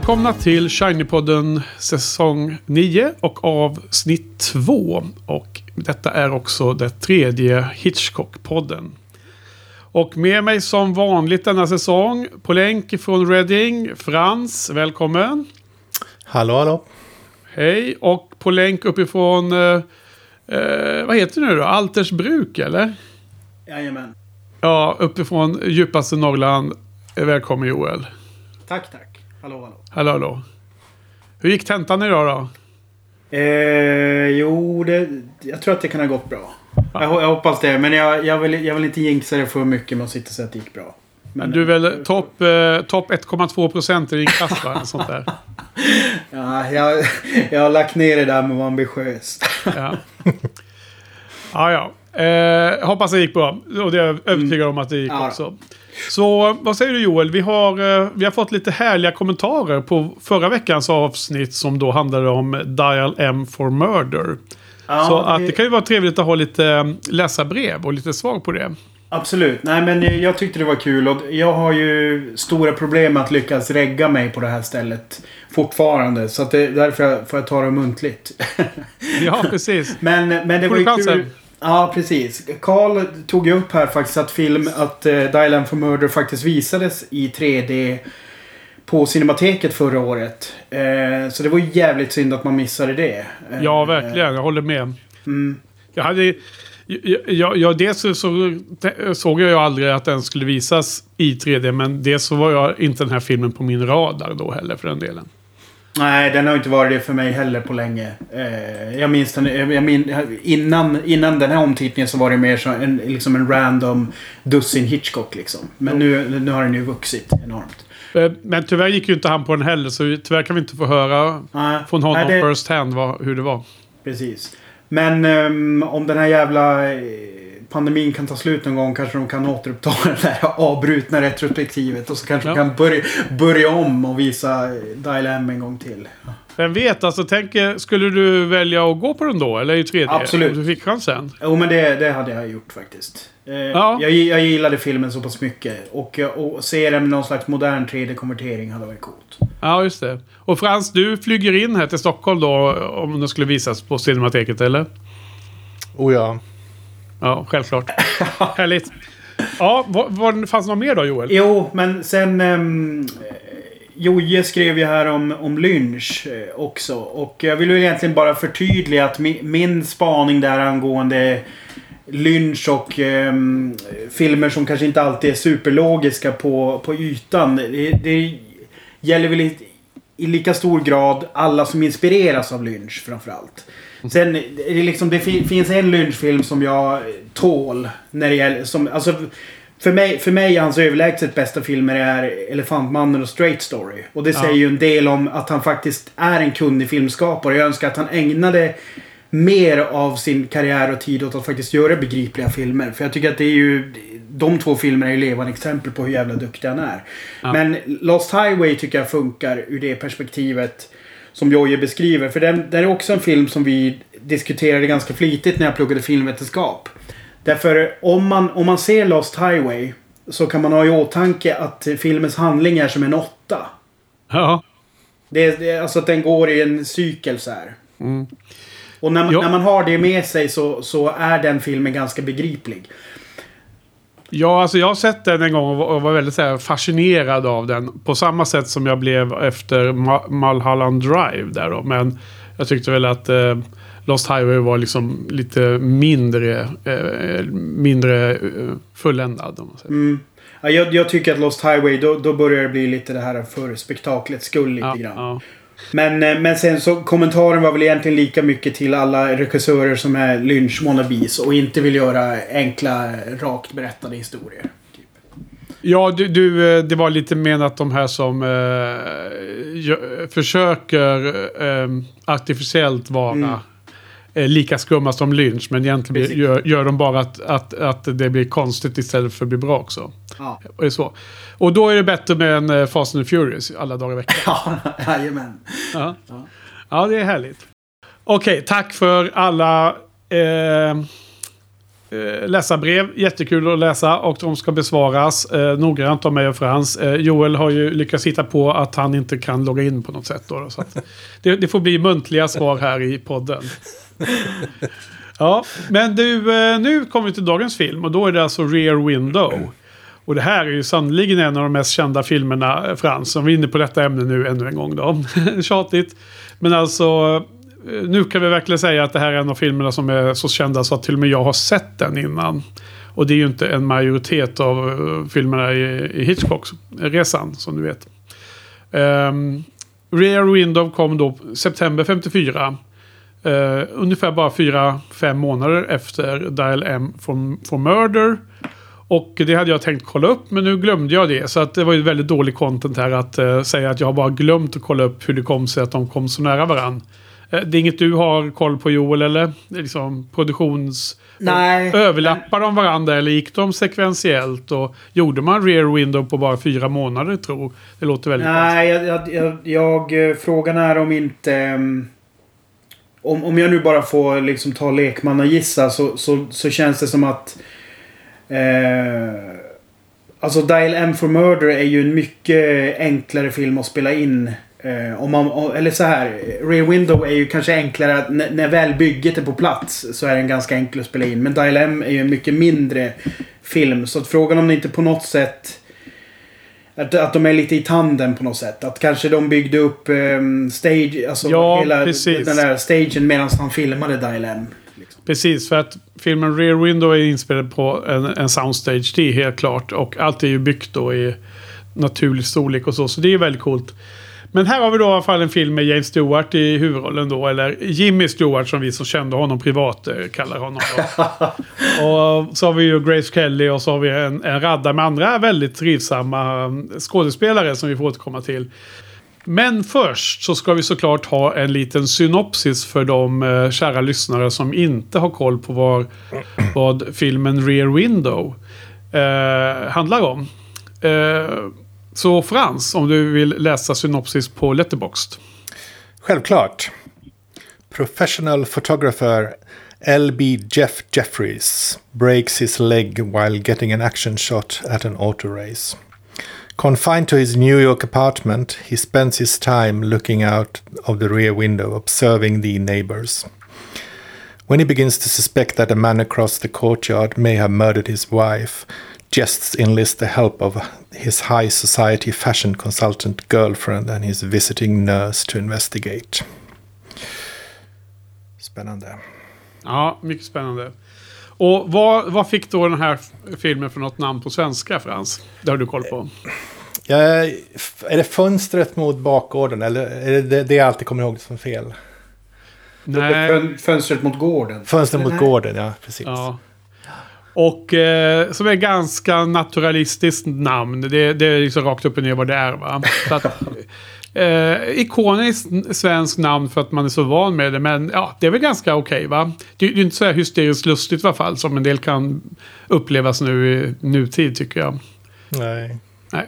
Välkomna till Shiny-podden säsong 9 och avsnitt 2. Och detta är också det tredje Hitchcock-podden. Och med mig som vanligt denna säsong på länk från Reading, Frans, välkommen. Hallå, hallå. Hej, och på länk uppifrån, eh, eh, vad heter det nu då? Altersbruk eller? Jajamän. Ja, uppifrån djupaste Norrland. Välkommen Joel. Tack, tack. Hallå, hallå. Hallå, hallå. Hur gick tentan idag då? Eh, jo, det, jag tror att det kan ha gått bra. Jag, ho- jag hoppas det. Men jag, jag, vill, jag vill inte jinxa det för mycket med att sitta och säga att det gick bra. Men du är väl topp eh, top 1,2 procent i din klass va? Sånt där. Ja, jag, jag har lagt ner det där med att vara ambitiös. Ja, ja. ja. Eh, hoppas det gick bra. Och det är jag övertygad om att det gick Ja. också. Så vad säger du Joel? Vi har, eh, vi har fått lite härliga kommentarer på förra veckans avsnitt som då handlade om Dial M for Murder. Ja, så att det kan ju vara trevligt att ha lite eh, läsarbrev och lite svar på det. Absolut. Nej, men jag tyckte det var kul. Och jag har ju stora problem med att lyckas regga mig på det här stället. Fortfarande. Så att det, därför får jag ta det muntligt. Ja, precis. Men, men det Får var ju chansen? kul. Ja, precis. Karl tog ju upp här faktiskt att film, att uh, Dial M for Murder faktiskt visades i 3D på Cinemateket förra året. Eh, så det var ju jävligt synd att man missade det. Eh, Ja, verkligen. Jag håller med. Mm, Jag hade... Jag, jag, jag, dels så, så såg jag ju aldrig att den skulle visas i 3D. Men dels så var jag inte den här filmen på min radar då heller för den delen. Nej, den har inte varit det för mig heller på länge. Eh, jag minns den, jag min, innan, innan den här omtittningen så var det mer som en, liksom en random dussin Hitchcock liksom. Men nu, nu har den ju vuxit enormt. Eh, Men tyvärr gick ju inte han på den heller. Så tyvärr kan vi inte få höra Nej, från honom nej, det- first hand vad, hur det var. Precis. Men ehm, om den här jävla eh, pandemin kan ta slut någon gång kanske de kan återuppta det där avbrutna retrospektivet. Och så kanske Ja. de kan börja, börja om och visa Dial M en gång till. Vem vet, alltså tänk, eh, skulle du välja att gå på den då? Eller i 3D? Absolut. Om du fick chansen? Jo men det, det hade jag gjort faktiskt. Eh, Ja. jag, jag gillade filmen så pass mycket. Och, eh, och se den med någon slags modern 3D-konvertering hade varit coolt. Ja, just det. Och Frans, du flyger in här till Stockholm då om den skulle visas på Cinemateket, eller? Oh ja. Ja, självklart. Härligt. Ja, vad, vad, fanns det något mer då Joel? Jo, men sen... Um, Joje skrev ju här om, om lynch eh, också. Och jag vill ju egentligen bara förtydliga att mi, min spaning där angående lynch och um, filmer som kanske inte alltid är superlogiska på, på ytan. Det, det gäller väl i, i lika stor grad alla som inspireras av lynch framförallt. Sen det liksom, det fi- finns en lynchfilm som jag tål. När det gäller, som, alltså, för mig, för mig är hans överlägset bästa filmer är Elefantmannen och Straight Story. Och det Ja. säger ju en del om att han faktiskt är en kunnig filmskapare. Jag önskar att han ägnade mer av sin karriär och tid åt att faktiskt göra begripliga filmer. För jag tycker att det är ju... De två filmerna är ju levande exempel på hur jävla duktig han är. Ja. Men Lost Highway tycker jag funkar ur det perspektivet som Jojje beskriver. För den, den är också en film som vi diskuterade ganska flitigt när jag pluggade filmvetenskap. Därför om man, om man ser Lost Highway så kan man ha i åtanke att filmens handling är som en åtta. Ja. Det det alltså att den går i en cykel så här. Mm. Och när man, när man har det med sig så, så är den filmen ganska begriplig. Ja, alltså jag har sett den en gång och var, väldigt här, fascinerad av den. På samma sätt som jag blev efter Ma- Drive där då. Men jag tyckte väl att eh, Lost Highway var liksom lite mindre, eh, mindre eh, fulländad. Om man säger. Mm. Ja, jag, jag tycker att Lost Highway, då, då börjar det bli lite det här för spektaklets skull lite Ja, grann. ja. Men, eh, men sen så kommentaren var väl egentligen lika mycket till alla regissörer som är lynch wannabes och inte vill göra enkla, rakt berättade historier. Typ. Ja, du, du, eh, det var lite menat de här som eh, försöker eh, artificiellt vara Mm. Eh, lika skumma som Lynch. Men egentligen Precis. gör, gör de bara att, att, att det blir konstigt istället för att bli bra också. Ja. Och, så. och då är det bättre med en eh, Fast and Furious alla dagar i veckan. Ja, jajamän. Ja, Ja. ja det är härligt. Okej, tack för alla... Eh, eh, läsarbrev. Jättekul att läsa och de ska besvaras eh, noggrant av mig och Frans. Eh, Joel har ju lyckats hitta på att han inte kan logga in på något sätt. Då, så det, det får bli muntliga svar här i podden. Ja, men du, eh, nu kommer vi till dagens film och då är det alltså Rear Window. Och det här är ju sannoliken en av de mest kända filmerna, eh, Frans. Om vi är inne på detta ämne nu ännu en gång då. Tjatigt. Men alltså, eh, nu kan vi verkligen säga att det här är en av filmerna som är så kända så att till och med jag har sett den innan. Och det är ju inte en majoritet av filmerna i, i Hitchcocks resan, som du vet. Um, Rear Window kom då september 54. Uh, ungefär bara 4-5 månader efter Dial M for, for Murder. Och det hade jag tänkt kolla upp men nu glömde jag det. Så att det var ju väldigt dålig content här att uh, säga att jag har bara glömt att kolla upp hur det kom sig att de kom så nära varandra. Uh, det är inget du har koll på Joel eller? Liksom produktions... Nej. Överlappar de varandra eller gick de sekventiellt? Och gjorde man Rear Window på bara fyra månader tror Det låter väldigt Nej, jag, jag, jag, jag, frågan är om inte... Um, om, om jag nu bara får liksom ta lekman och gissa så, så, så känns det som att... Eh, alltså Dial M for Murder är ju en mycket enklare film att spela in. Eh, om man, eller så här. Rear Window är ju kanske enklare att när, när väl bygget är på plats så är den ganska enkel att spela in. Men Dial M är ju en mycket mindre film. Så att frågan om det inte på något sätt att, att de är lite i tanden på något sätt. Att kanske de byggde upp um, stage, alltså Ja, hela precis. den där stagen medan han filmade Dial M. Liksom. Precis, för att filmen Rear Window är inspelad på en, en soundstage. Det är helt klart. Och allt är ju byggt då i naturlig storlek och så. Så det är väldigt coolt. Men här har vi då i alla fall en film med James Stewart i huvudrollen då. Eller Jimmy Stewart som vi som kände honom privat eh, kallar honom. Då. och så har vi ju Grace Kelly och så har vi en, en radda med andra väldigt trivsamma eh, skådespelare som vi får återkomma till. Men först så ska vi såklart ha en liten synopsis för de eh, kära lyssnare som inte har koll på vad, vad filmen Rear Window eh, handlar om. Eh, så Frans, om du vill läsa synopsis på Letterboxd. Självklart. Professional photographer L.B. Jeff Jeffries breaks his leg while getting an action shot at an auto race. Confined to his New York apartment, he spends his time looking out of the rear window, observing the neighbors. When he begins to suspect that a man across the courtyard may have murdered his wife, Jests enlists the help of his high society fashion consultant girlfriend and his visiting nurse to investigate. Spännande. Ja, mycket spännande. Och vad, vad fick då den här filmen för något namn på svenska, Frans? Det har du koll på. Ja, är det fönstret mot bakgården eller är det det, jag alltid kommer ihåg som fel? Nej. Fön, fönstret mot gården. Fönstret mot gården, ja precis. Ja. Och eh, som är ganska naturalistiskt namn. Det, det är liksom rakt upp och ner vad det är va. Så att, eh, ikoniskt svenskt namn för att man är så van med det. Men ja, det är väl ganska okej va. Det, det är inte så här hysteriskt lustigt i alla fall. Som en del kan upplevas nu i nutid tycker jag. Nej. Nej.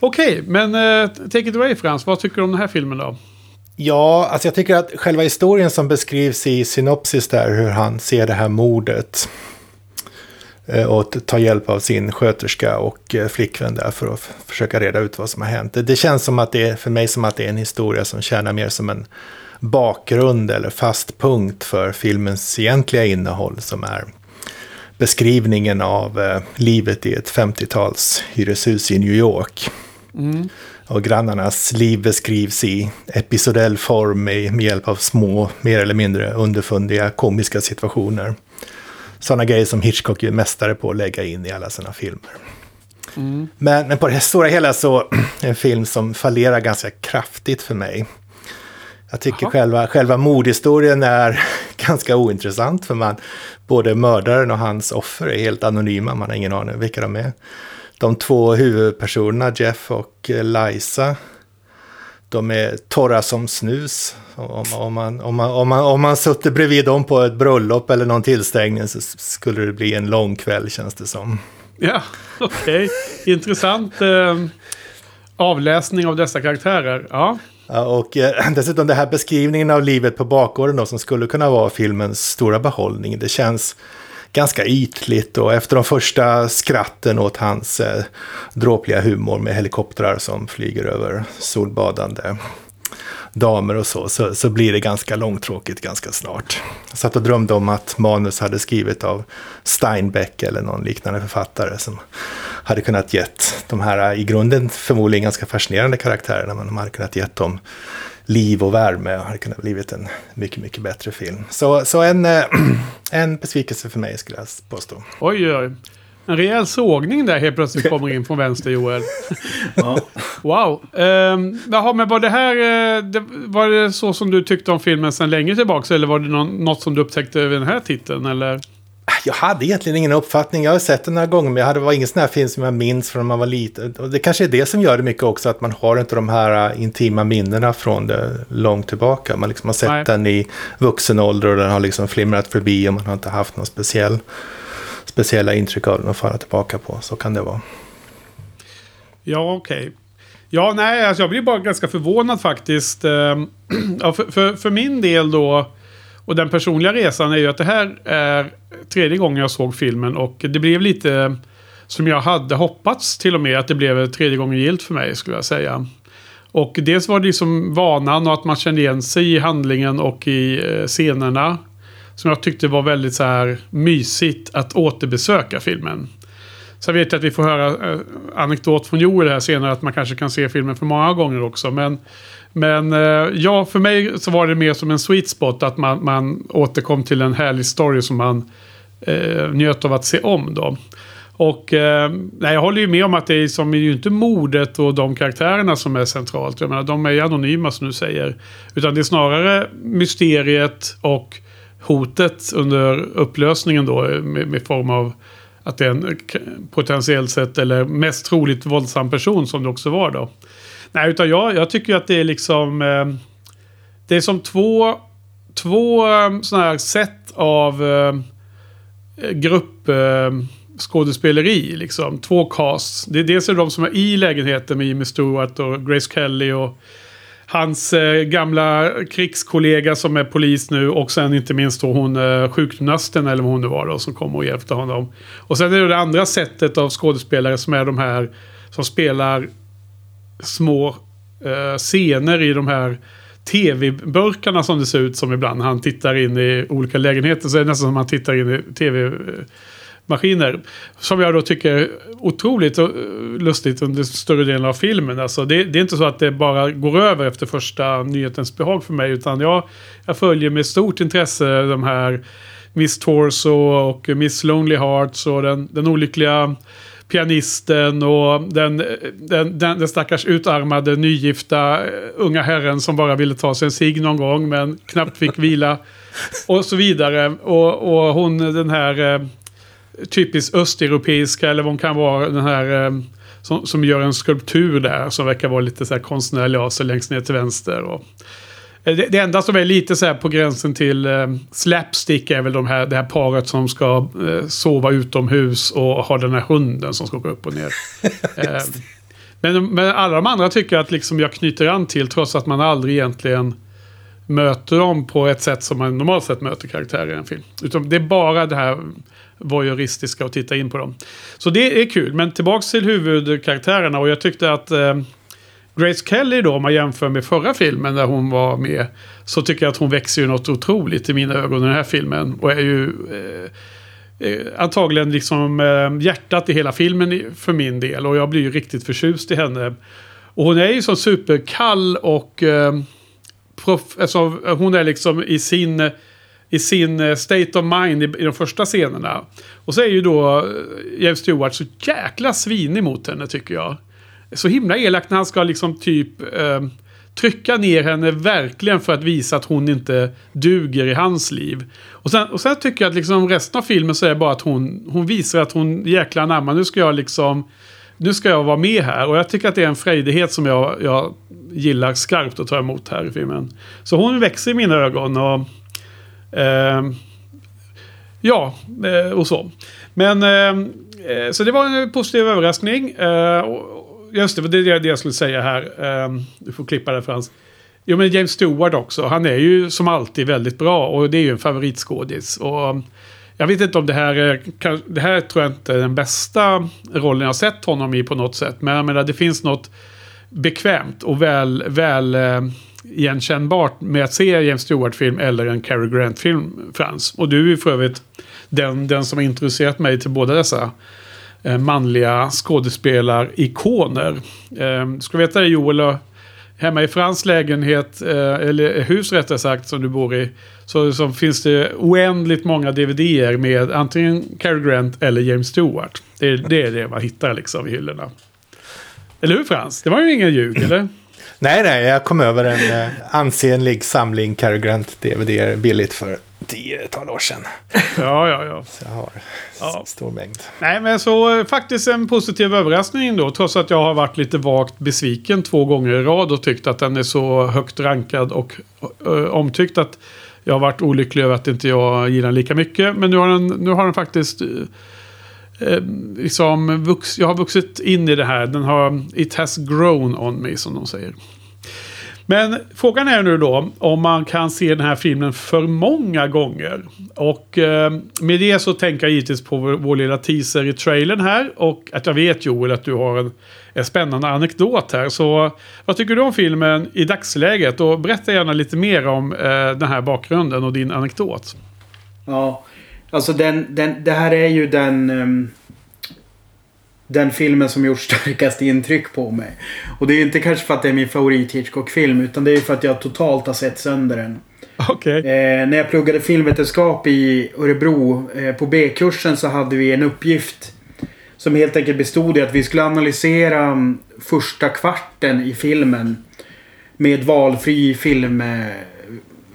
Okej, men eh, take it away Frans. Vad tycker du om den här filmen då? Ja, alltså jag tycker att själva historien som beskrivs i synopsis där, hur han ser det här mordet. Eh, Och t- tar hjälp av sin sköterska och eh, flickvän där för att försöka reda ut vad som har hänt. Det, känns som att det är, för mig som att det är en historia som tjänar mer som en bakgrund eller fast punkt för filmens egentliga innehåll som är beskrivningen av eh, livet i ett 50-tals hyreshus i New York. Och grannarnas liv beskrivs i episodell form med hjälp av små, mer eller mindre underfundiga komiska situationer. Sådana grejer som Hitchcock är mästare på att lägga in i alla sina filmer. Men, men på det stora hela så är en film som fallerar ganska kraftigt för mig. Jag tycker själva, själva mordhistorien är ganska ointressant för man, både mördaren och hans offer är helt anonyma, man har ingen aning vilka de är. De två huvudpersonerna, Jeff och eh, Liza, de är torra som snus. Om, om, man, om, man, om, man, om man suttit bredvid dem på ett bröllop eller någon tillställning så skulle det bli en lång kväll känns det som. Ja, okej. Intressant eh, avläsning av dessa karaktärer. Ja. Ja, och eh, dessutom den här beskrivningen av livet på bakgården då, som skulle kunna vara filmens stora behållning. Det känns ganska ytligt och efter de första skratten åt hans eh, dråpliga humor med helikoptrar som flyger över solbadande damer och så, så, så blir det ganska långtråkigt ganska snart. Jag satt och drömde om att manus hade skrivit av Steinbeck eller någon liknande författare som hade kunnat gett de här i grunden förmodligen ganska fascinerande karaktärerna, men de hade kunnat gett dem liv och värme och hade kunnat blivit en mycket, mycket bättre film. Så, så en, eh, en besvikelse för mig skulle jag påstå. Oj, oj. En rejäl sågning där helt plötsligt kommer in från vänster, Joel. Ja. Wow. Um, jaha, men var det här... eh, det, var det så som du tyckte om filmen sedan länge tillbaka? Eller var det någon, något som du upptäckte över den här titeln? Eller? Jag hade egentligen ingen uppfattning. Jag har sett den några gånger, men det var ingen sån här film som jag minns från när man var liten. Och det kanske är det som gör det mycket också, att man har inte de här äh, intima minnena från det långt tillbaka. Man liksom har sett Nej. den i vuxen ålder och den har liksom flimrat förbi och man har inte haft någon speciell, speciella intryck av den att falla tillbaka på. Så kan det vara. Ja, okej. Ja, nej, alltså jag blir bara ganska förvånad faktiskt. Ehm, ja, för, för, för min del då, och den personliga resan är ju att det här är tredje gången jag såg filmen och det blev lite som jag hade hoppats till och med att det blev tredje gången gilt för mig skulle jag säga. Och dels var det liksom vanan och att man kände igen sig i handlingen och i eh, scenerna. Som jag tyckte var väldigt så här mysigt att återbesöka filmen. Sen vet jag att vi får höra eh, anekdot från Joel här senare att man kanske kan se filmen för många gånger också. Men, men eh, ja, för mig så var det mer som en sweet spot att man, man återkom till en härlig story som man eh, njöt av att se om då. Och eh, nej, jag håller ju med om att det är, som är ju inte mordet och de karaktärerna som är centralt. Jag menar, de är ju anonyma som du säger. Utan det är snarare mysteriet och hotet under upplösningen då med, med form av att det är en potentiellt sett eller mest troligt våldsam person som det också var då. Nej, utan jag, jag tycker att det är liksom... Eh, det är som två, två eh, sådana här sätt av eh, eh, grupp... Eh, skådespeleri liksom. Två casts. Det är dels är det de som är i lägenheten med Jimmy Stewart och Grace Kelly och hans eh, gamla krigskollega som är polis nu och sen inte minst då hon eh, sjukgymnasten eller vad hon nu var då som kom och hjälpte honom. Och sen är det det andra sättet av skådespelare som är de här som spelar små eh, scener i de här tv-burkarna som det ser ut som ibland. Han tittar in i olika lägenheter så är det nästan som han tittar in i tv maskiner. Som jag då tycker är otroligt eh, lustigt under större delen av filmen. Alltså det, det är inte så att det bara går över efter första nyhetens behag för mig. Utan jag, jag följer med stort intresse de här Miss Torso och Miss Lonely Hearts och den, den olyckliga pianisten och den, den, den, den stackars utarmade nygifta eh, unga herren som bara ville ta sig en cigg någon gång men knappt fick vila. Och så vidare. Och, och hon den här eh, typiskt östeuropeiska eller vad hon kan vara. Den här eh, som, som gör en skulptur där som verkar vara lite så här konstnärlig av sig längst ner till vänster. Och, det, det enda som är lite så här på gränsen till eh, slapstick är väl de här, det här paret som ska eh, sova utomhus och ha den här hunden som ska gå upp och ner. eh, men, men alla de andra tycker att liksom jag knyter an till trots att man aldrig egentligen möter dem på ett sätt som man normalt sett möter karaktärer i en film. Utan det är bara det här voyeuristiska att titta in på dem. Så det är kul, men tillbaks till huvudkaraktärerna och jag tyckte att eh, Grace Kelly då, om man jämför med förra filmen där hon var med. Så tycker jag att hon växer ju något otroligt i mina ögon i den här filmen. Och är ju eh, eh, antagligen liksom eh, hjärtat i hela filmen för min del. Och jag blir ju riktigt förtjust i henne. Och hon är ju så superkall och... Eh, prof, alltså, hon är liksom i sin... I sin eh, state of mind i, i de första scenerna. Och så är ju då eh, James Stewart så jäkla svinig mot henne tycker jag så himla elakt när han ska liksom typ eh, trycka ner henne verkligen för att visa att hon inte duger i hans liv. Och sen, och sen tycker jag att liksom resten av filmen så är det bara att hon, hon visar att hon jäklar anamma, nu ska jag liksom nu ska jag vara med här och jag tycker att det är en frejdighet som jag, jag gillar skarpt att ta emot här i filmen. Så hon växer i mina ögon och eh, Ja, eh, och så. Men eh, eh, så det var en positiv överraskning. Eh, och- just det, det är det jag skulle säga här. Ehm, du får klippa det Frans. Jo men James Stewart också. Han är ju som alltid väldigt bra och det är ju en favoritskådis. Och ehm, Jag vet inte om det här är... Det här tror jag inte är den bästa rollen jag har sett honom i på något sätt. Men jag menar, det finns något bekvämt och väl, väl eh, igenkännbart med att se James Stewart-film eller en Cary Grant-film, Frans. Och du är ju för övrigt den, den som har introducerat mig till båda dessa manliga skådespelarikoner. Eh, ska du veta det Joel? Hemma i Frans lägenhet, eh, eller hus rättare sagt, som du bor i. Så, så finns det oändligt många DVD-er med antingen Cary Grant eller James Stewart. Det, är- det är det man hittar liksom i hyllorna. Eller hur Frans? Det var ju ingen ljug, eller? Nej, nej, jag kom över en eh, ansenlig samling Cary Grant DVD billigt för tiotal år sedan. Ja, ja, ja. Så jag har Ja. stor mängd. Nej, men så eh, faktiskt en positiv överraskning då. Trots att jag har varit lite vagt besviken två gånger i rad och tyckt att den är så högt rankad och ö, omtyckt att jag har varit olycklig över att inte jag gillar den lika mycket. Men nu har den, nu har den faktiskt... eh, Eh, liksom vux, jag har vuxit in i det här. Den har... It has grown on me, som de säger. Men frågan är nu då om man kan se den här filmen för många gånger. Och eh, med det så tänker jag givetvis på vår, vår lilla teaser i trailern här. Och att jag vet Joel att du har en, en spännande anekdot här. Så vad tycker du om filmen i dagsläget? Och berätta gärna lite mer om eh, den här bakgrunden och din anekdot. Ja, alltså den, den, det här är ju den... Um den filmen som gjort starkast intryck på mig. Och det är inte kanske för att det är min favorit Hitchcock-film utan det är för att jag totalt har sett sönder den. Okej. Eh, när jag pluggade filmvetenskap i Örebro eh, på B-kursen så hade vi en uppgift som helt enkelt bestod i att vi skulle analysera mm, första kvarten i filmen med valfri film, eh,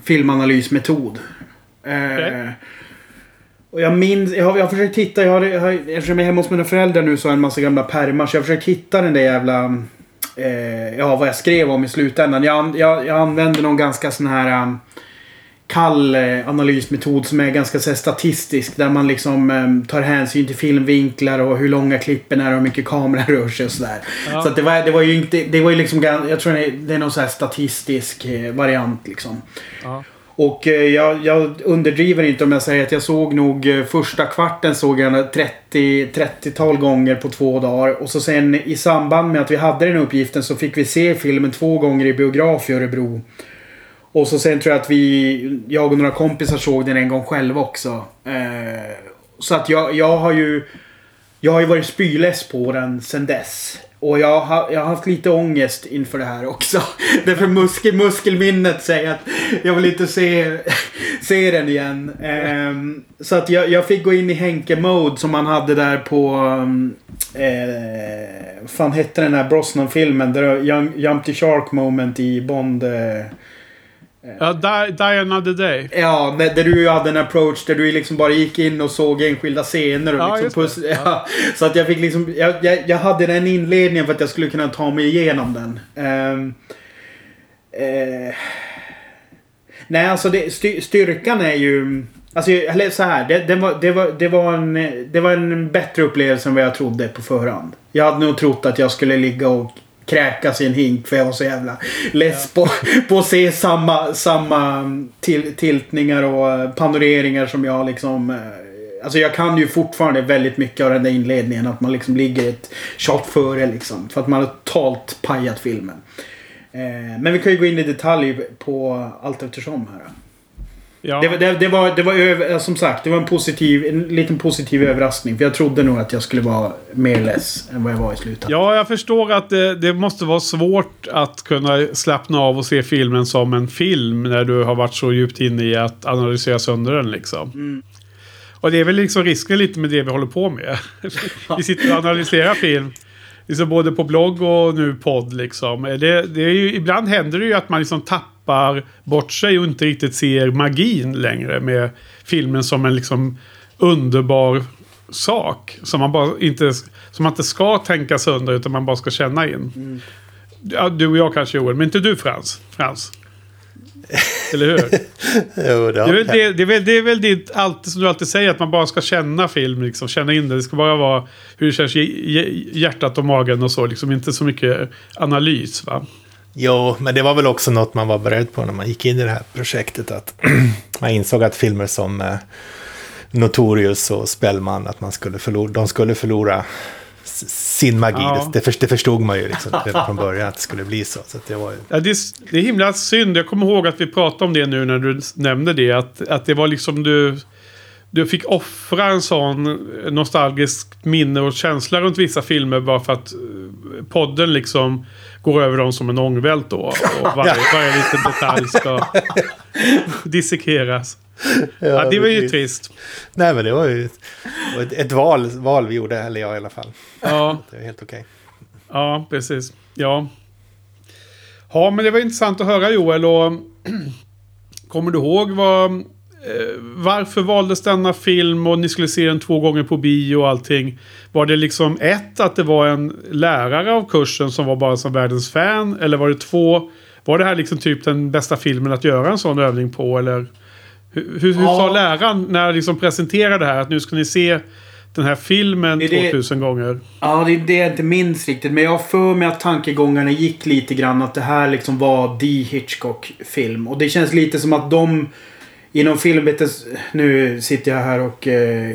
filmanalysmetod. Okej. Och jag minns, jag har, jag har försökt hitta, jag har, jag har, eftersom jag är hemma hos mina föräldrar nu så har jag en massa gamla pärmar så jag har försökt hitta den där jävla... Eh, ja, vad jag skrev om i slutändan. Jag, jag, jag använde någon ganska sån här... Um, kall eh, analysmetod som är ganska så här, statistisk. Där man liksom eh, tar hänsyn till filmvinklar och hur långa klippen är och hur mycket kameran rör sig och sådär. Ja. Så det, var, det var ju inte... Det var ju liksom... Jag tror det är, det är någon så här statistisk eh, variant liksom. Ja. Och eh, jag, jag underdriver inte om jag säger att jag såg nog eh, första kvarten såg jag 30, 30-tal gånger på två dagar. Och så sen i samband med att vi hade den uppgiften så fick vi se filmen två gånger i biograf i Örebro. Och så sen tror jag att vi, jag och några kompisar såg den en gång själva också. Eh, så att jag, jag har ju... Jag har ju varit spyless på den sen dess. Och jag har, jag har haft lite ångest inför det här också. Därför muskel, muskelminnet säger att jag vill inte se, se den igen. Um, så att jag, jag fick gå in i Henke-mode som man hade där på... Um, eh, fan hette den här Brosnan-filmen? Där Jump, Jump to Shark moment i Bond... Eh, Ja, die, die another day. Ja, där, du hade en approach där du liksom bara gick in och såg enskilda scener och Ja, liksom just det. pus- ja. Så att jag fick liksom... Jag, jag, jag hade den inledningen för att jag skulle kunna ta mig igenom den. Ehm, eh, nej, alltså det, styr, styrkan är ju... Alltså, eller så här. Det, det, var, det, var, det, var en, det var en bättre upplevelse än vad jag trodde på förhand. Jag hade nog trott att jag skulle ligga och kräkas i en hink för jag var så jävla less på, på att se samma, samma till, tiltningar och eh, panoreringar som jag liksom... Eh, alltså jag kan ju fortfarande väldigt mycket av den där inledningen. Att man liksom ligger ett shot före liksom. För att man har totalt pajat filmen. Eh, men vi kan ju gå in i detalj på allt eftersom här. Ja. Det, var- det, det var, det var över, som sagt, det var en positiv, en liten positiv överraskning. För jag trodde nog att jag skulle vara mer less än vad jag var i slutet. Ja, jag förstår att det, det måste vara svårt att kunna slappna av och se filmen som en film när du har varit så djupt inne i att analysera sönder den liksom. Mm. Och det är väl liksom risken lite med det vi håller på med. vi sitter och analyserar film. Liksom både på blogg och nu podd liksom. Det, det är ju, ibland händer det ju att man liksom tappar bort sig och inte riktigt ser magin längre med filmen som en liksom underbar sak. Som man, bara inte, som man inte ska tänka sönder utan man bara ska känna in. Ja, du och jag kanske Joel, men inte du Frans. Frans. Eller hur? Jo, det Det är, väl det, det, är väl, det är väl ditt, alltid, som du alltid säger, att man bara ska känna film, liksom, känna in det. Det ska bara vara hur det känns i hjärtat och magen och så, liksom inte så mycket analys va? Jo, men det var väl också något man var beredd på när man gick in i det här projektet. Att man insåg att filmer som eh, Notorious och Spellman att man skulle förlora, de skulle förlora sin magi. Ja. Det, det, först- det förstod man ju liksom från början att det skulle bli så. så det var, ju- Ja, det, är, det är himla synd. Jag kommer ihåg att vi pratade om det nu när du nämnde det. Att, att det var liksom du... Du fick offra en sån nostalgisk minne och känsla runt vissa filmer bara för att eh, podden liksom går över dem som en ångvält då. Och varje, varje liten detalj ska dissekeras. Ja, det var ju trist. Nej men det var ju ett, ett val, val vi gjorde, eller jag i alla fall. Ja, Det var helt okej. ja precis. Ja. Ja, men det var intressant att höra Joel. Och kommer du ihåg vad, varför valdes denna film och ni skulle se den två gånger på bio och allting? Var det liksom ett, att det var en lärare av kursen som var bara som världens fan? Eller var det två, var det här liksom typ den bästa filmen att göra en sån övning på? Eller hur, hur, hur Ja. sa läraren när han liksom presenterade det här? Att nu ska ni se den här filmen Det är det- 2000 gånger. Ja, det är det jag inte minns riktigt. Men jag för mig att tankegångarna gick lite grann att det här liksom var The Hitchcock-film. Och det känns lite som att de inom filmvetens... Nu sitter jag här och eh,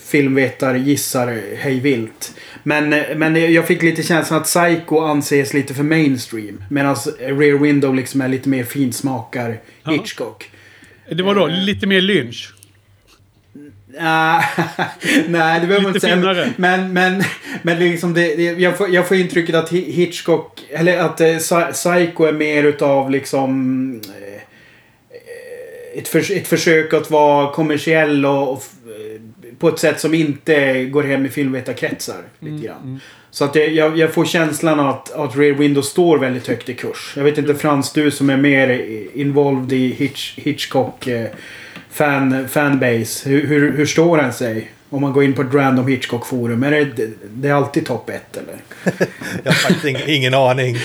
filmvetare gissar hej vilt. Men, eh, men jag fick lite känslan att Psycho anses lite för mainstream. Medan Rear Window liksom är lite mer finsmakar. Hitchcock. Det var då lite mer lynch. Nej, det behöver man inte säga. finare. Men, men, men liksom det, det, jag, får, jag får intrycket att Hi- Hitchcock, eller att eh, Psy- Psycho är mer utav liksom eh, ett, förs ett försök att vara kommersiell och, och eh, på ett sätt som inte går hem i filmvetarkretsar. Lite grann. Så att jag, jag, får känslan att, att Rear Window står väldigt högt i kurs. Jag vet inte Frans, du som är mer involved i Hitch, Hitchcock eh, fan, fanbase. Hur, hur, hur står den sig? Om man går in på ett random Hitchcock-forum. Är det, det är alltid topp ett eller? Jag har faktiskt ingen, ingen aning.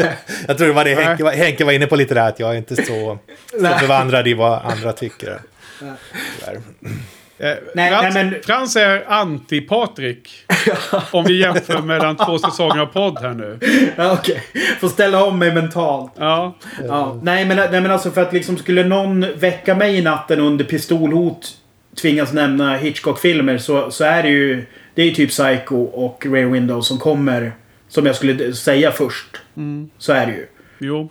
jag tror det var det Henke, var- Henke var inne på lite där, att jag är inte så, så bevandrad i vad andra tycker. Eh, Nej, Frans, nej, men- Frans är anti-Patrik. om vi jämför mellan två säsonger av podd här nu. Ja, Okej, får ställa om mig mentalt. Ja, Ja, nej, men, nej men alltså för att liksom skulle någon väcka mig i natten under pistolhot tvingas nämna Hitchcock-filmer så, så är det ju... Det är ju typ Psycho och Rear Window som kommer... Som jag skulle säga först. Så är det ju. jo.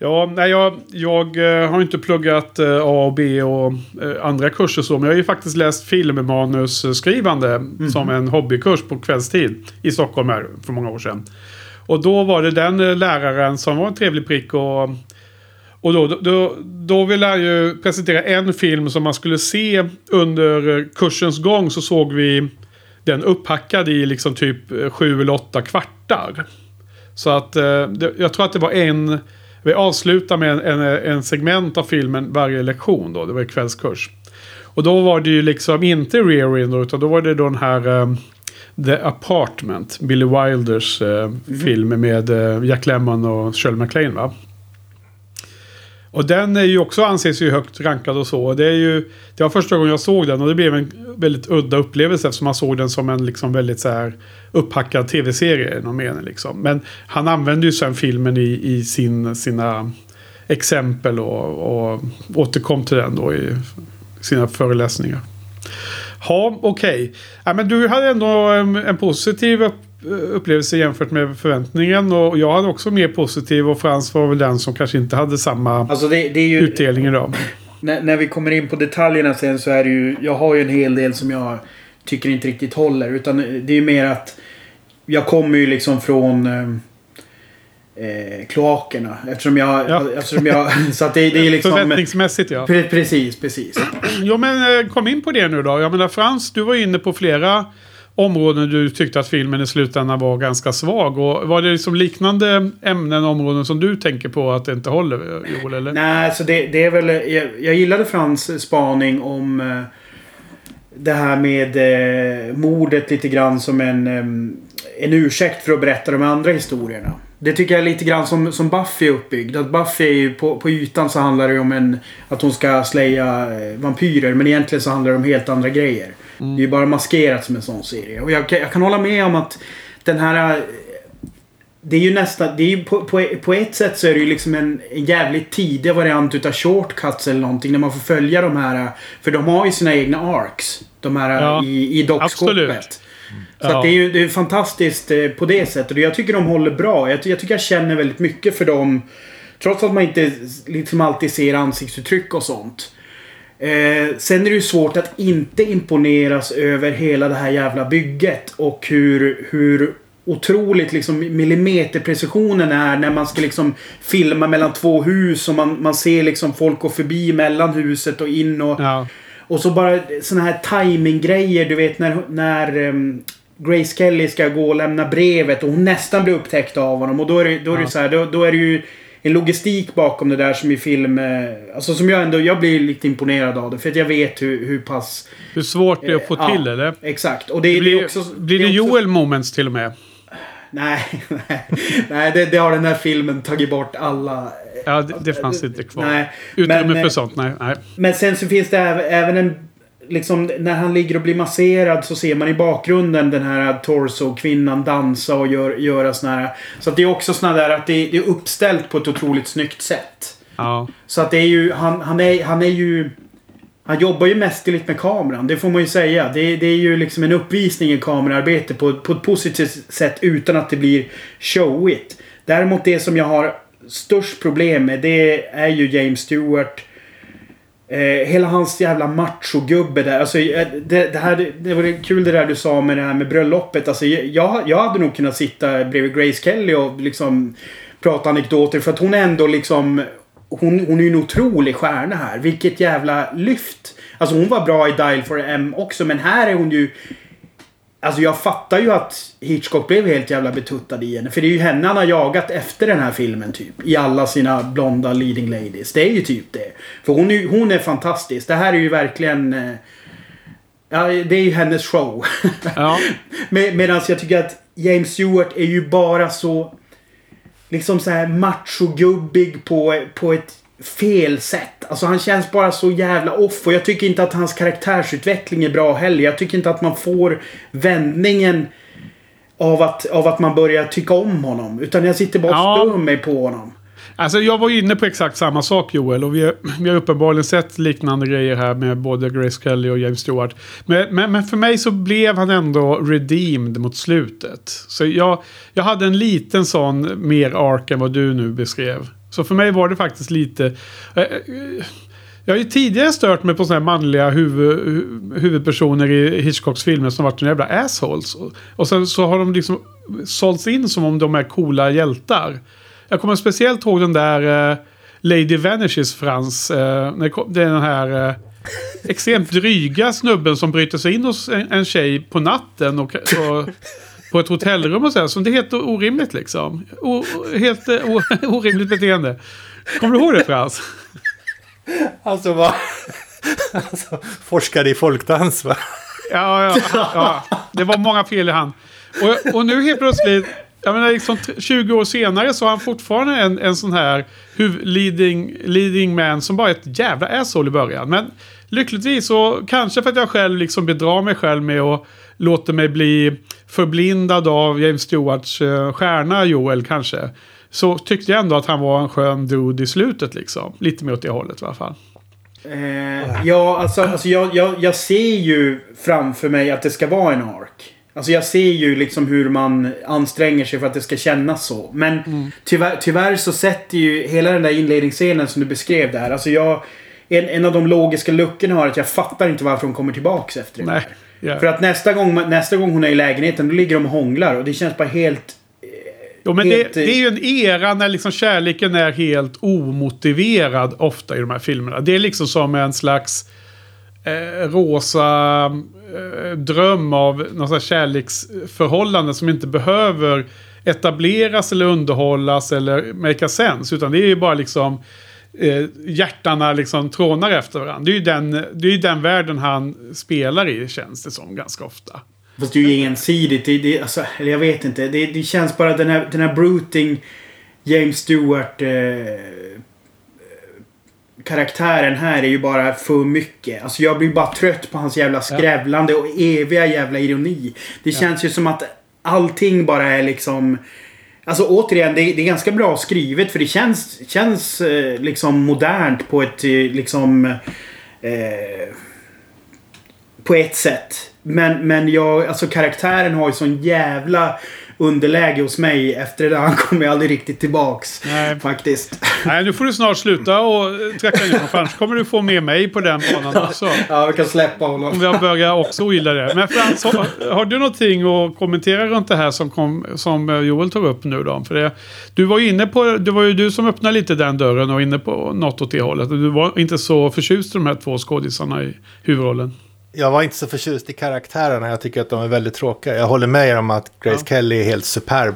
Ja, nej, jag, jag eh, har inte pluggat eh, A och B och eh, andra kurser så. Men jag har ju faktiskt läst filmmanusskrivande som en hobbykurs på kvällstid i Stockholm här för många år sedan. Och då var det den läraren som var en trevlig prick och Och då, då, då vill jag ju presentera en film som man skulle se under eh, kursens gång så såg vi den upphackad i liksom typ eh, sju eller åtta kvartar. Så att eh, jag tror att det var en... Vi avslutar med en, en, en segment av filmen varje lektion då. Det var kvällskurs. Och då var det ju liksom inte Rear Window utan då var det då den här eh, The Apartment. Billy Wilders eh, film med eh, Jack Lemmon och Shirley MacLaine va? Och den är ju också anses ju högt rankad och så. Det, är ju, det var första gången jag såg den och det blev en väldigt udda upplevelse eftersom man såg den som en liksom väldigt så här upphackad tv-serie någon mening. Liksom. Men han använde ju sen filmen i, i sin, sina exempel och, och återkom till den då i sina föreläsningar. Ja, okej. Ja, men du hade ändå en, en positiv upp, upplevelse jämfört med förväntningen. Och jag hade också mer positiv och Frans var väl den som kanske inte hade samma Alltså det, det är ju... utdelning idag. När, när vi kommer in på detaljerna sen så är det ju... Jag har ju en hel del som jag tycker inte riktigt håller. Utan det är ju mer att... Jag kommer ju liksom från... Eh, eh, kloakerna. Eftersom jag... Ja. Eftersom jag så att det, det är liksom... Förväntningsmässigt ja. Pre, precis, precis. Jo men eh, kom in på det nu då. Jag menar Frans, du var inne på flera områden du tyckte att filmen i slutändan var ganska svag. Och var det liksom liknande ämnen och områden som du tänker på att det inte håller, Joel? Eller? Nej, så det, det är väl... Jag, jag gillade Frans spaning om eh, det här med eh, mordet lite grann som en, eh, en ursäkt för att berätta de andra historierna. Det tycker jag är lite grann som, som Buffy är uppbyggd. Att Buffy är ju på, på ytan så handlar det ju om en, att hon ska släja eh, vampyrer. Men egentligen så handlar det om helt andra grejer. Det är ju bara maskerat som en sån serie. Och jag, kan- jag kan hålla med om att den här... eh, det är ju nästan, det är ju på, på, på ett sätt så är det ju liksom en, en jävligt tidig variant utav shortcuts eller någonting. När man får följa de här, för de har ju sina egna arcs. De här Ja, i, i dockskåpet. Så Ja. det är ju det är fantastiskt eh, på det sättet. Och jag tycker de håller bra. Jag, jag tycker jag känner väldigt mycket för dem. Trots att man inte liksom alltid ser ansiktsuttryck och sånt. Eh, sen är det ju svårt att inte imponeras över hela det här jävla bygget. Och hur, hur otroligt liksom millimeterprecisionen är när man ska liksom filma mellan två hus. Och man, man ser liksom folk gå förbi mellan huset och in och... Ja. Och så bara såna här timinggrejer du vet när, när um, Grace Kelly ska gå och lämna brevet och hon nästan blir upptäckt av honom. Och då är det, då är det Ja. så här, då, då är det ju en logistik bakom det där som i film... eh, Alltså som jag ändå... Jag blir lite imponerad av det. För att jag vet hur, hur pass... Hur svårt det är att få Ja, till eller? Exakt. Och det, det Blir, är också... blir det, är också- Joel moments till och med? Nej, nej. Nej, det, det har den här filmen tagit bort alla... Ja, det, det fanns inte kvar. Nej. Utrymme men, för eh, sånt, nej. nej. Men sen så finns det äv- även en... Liksom när han ligger och blir masserad så ser man i bakgrunden den här torso-kvinnan dansa och gör, göra såna här... Så att det är också såna där att det, det är uppställt på ett otroligt snyggt sätt. Ja. Så att det är ju... Han, han, är, han är ju... Han jobbar ju mästerligt med kameran, det får man ju säga. Det, det är ju liksom en uppvisning i kamerarbete på, på ett positivt sätt utan att det blir showigt. Däremot det som jag har störst problem med det är ju James Stewart. Eh, hela hans jävla machogubbe där. Alltså, eh, det, det, här, det, det var kul det där du sa med det här med bröllopet. Alltså, jag, jag hade nog kunnat sitta bredvid Grace Kelly och liksom prata anekdoter. För att hon är ändå liksom... Hon, hon är ju en otrolig stjärna här. Vilket jävla lyft. Alltså hon var bra i Dial for M också. Men här är hon ju... Alltså jag fattar ju att Hitchcock blev helt jävla betuttad i henne. För det är ju henne han har jagat efter den här filmen typ. I alla sina blonda leading ladies. Det är ju typ det. För hon är, hon är fantastisk. Det här är ju verkligen... eh, Ja, det är ju hennes show. Ja. Med, Medan jag tycker att James Stewart är ju bara så... Liksom så här machogubbig på, på ett fel sätt. Alltså han känns bara så jävla off. Och jag tycker inte att hans karaktärsutveckling är bra heller. Jag tycker inte att man får vändningen av att, av att man börjar tycka om honom. Utan jag sitter bara och Ja. stör mig på honom. Alltså jag var inne på exakt samma sak Joel. Och vi har, vi har uppenbarligen sett liknande grejer här med både Grace Kelly och James Stewart. Men, men, men för mig så blev han ändå redeemed mot slutet. Så jag, jag hade en liten sån mer ark än vad du nu beskrev. Så för mig var det faktiskt lite... Eh, eh, jag har ju tidigare stört mig på sådana här manliga huvud, huvudpersoner i Hitchcocks filmer som varit några jävla assholes. Och, sen så har de liksom sålts in som om de är coola hjältar. Jag kommer speciellt ihåg den där uh, Lady Vanishes Frans. Uh, det är den här Uh, extremt dryga snubben som bryter sig in hos en, en tjej på natten och, och på ett hotellrum och så här. Så det är helt orimligt liksom. O, helt eh, o, orimligt beteende. Kommer du ihåg det Frans? Alltså vad... alltså, forskare i folkdans va? Ja, ja, ja. Det var många fel i han. Och, och nu helt plötsligt, jag menar liksom t- 20 år senare så har han fortfarande en, en sån här leading, leading man som bara är ett jävla asshole i början. Men lyckligtvis så, kanske för att jag själv liksom bedrar mig själv med att låta mig bli förblindad av James Stewarts uh, stjärna Joel kanske. Så tyckte jag ändå att han var en skön dude i slutet liksom. Lite mer åt det hållet i alla fall. Eh, ja, alltså, alltså jag, jag, jag ser ju framför mig att det ska vara en ark. Alltså jag ser ju liksom hur man anstränger sig för att det ska kännas så. Men tyvärr, tyvärr så sätter ju hela den där inledningsscenen som du beskrev där. Alltså jag... En, en av de logiska luckorna har att jag fattar inte varför hon kommer tillbaks efter det. Nej. här. Ja. För att nästa gång, nästa gång hon är i lägenheten, då ligger de och hånglar. Och det känns bara helt... Jo, men det, Helt, eh, det är ju en era när liksom kärleken är helt omotiverad ofta i de här filmerna. Det är liksom som en slags eh, rosa eh, dröm av något slags kärleksförhållande som inte behöver etableras eller underhållas eller make sense. Utan det är ju bara liksom eh, hjärtarna liksom trånar efter varandra. Det är ju den, det är ju den världen han spelar i känns det som ganska ofta. Fast det är ju ensidigt. Det, det, alltså, eller jag vet inte. Det, det känns bara den här, den här bruting James Stewart eh, karaktären här är ju bara för mycket. Alltså jag blir bara trött på hans jävla skrävlande och eviga jävla ironi. Det känns ju som att allting bara är liksom... Alltså återigen, det är, det är ganska bra skrivet för det känns, känns eh, liksom modernt på ett eh, liksom... Eh, på ett sätt. Men, men jag, alltså karaktären har ju sån jävla underläge hos mig. Efter det där han kommer jag aldrig riktigt tillbaks. Nej. Faktiskt. Nej, nu får du snart sluta och träcka in för annars kommer du få med mig på den banan också. Ja, vi kan släppa honom. Om jag börjar också gilla det. Men Frans, har, har du någonting att kommentera runt det här som, kom, som Joel tog upp nu då? För det, du var ju inne på, det var ju du som öppnade lite den dörren och inne på något åt det hållet. Du var inte så förtjust i de här två skådisarna i huvudrollen. Jag var inte så förtjust i karaktärerna. Jag tycker att de är väldigt tråkiga. Jag håller med er om att Grace Ja. Kelly är helt superb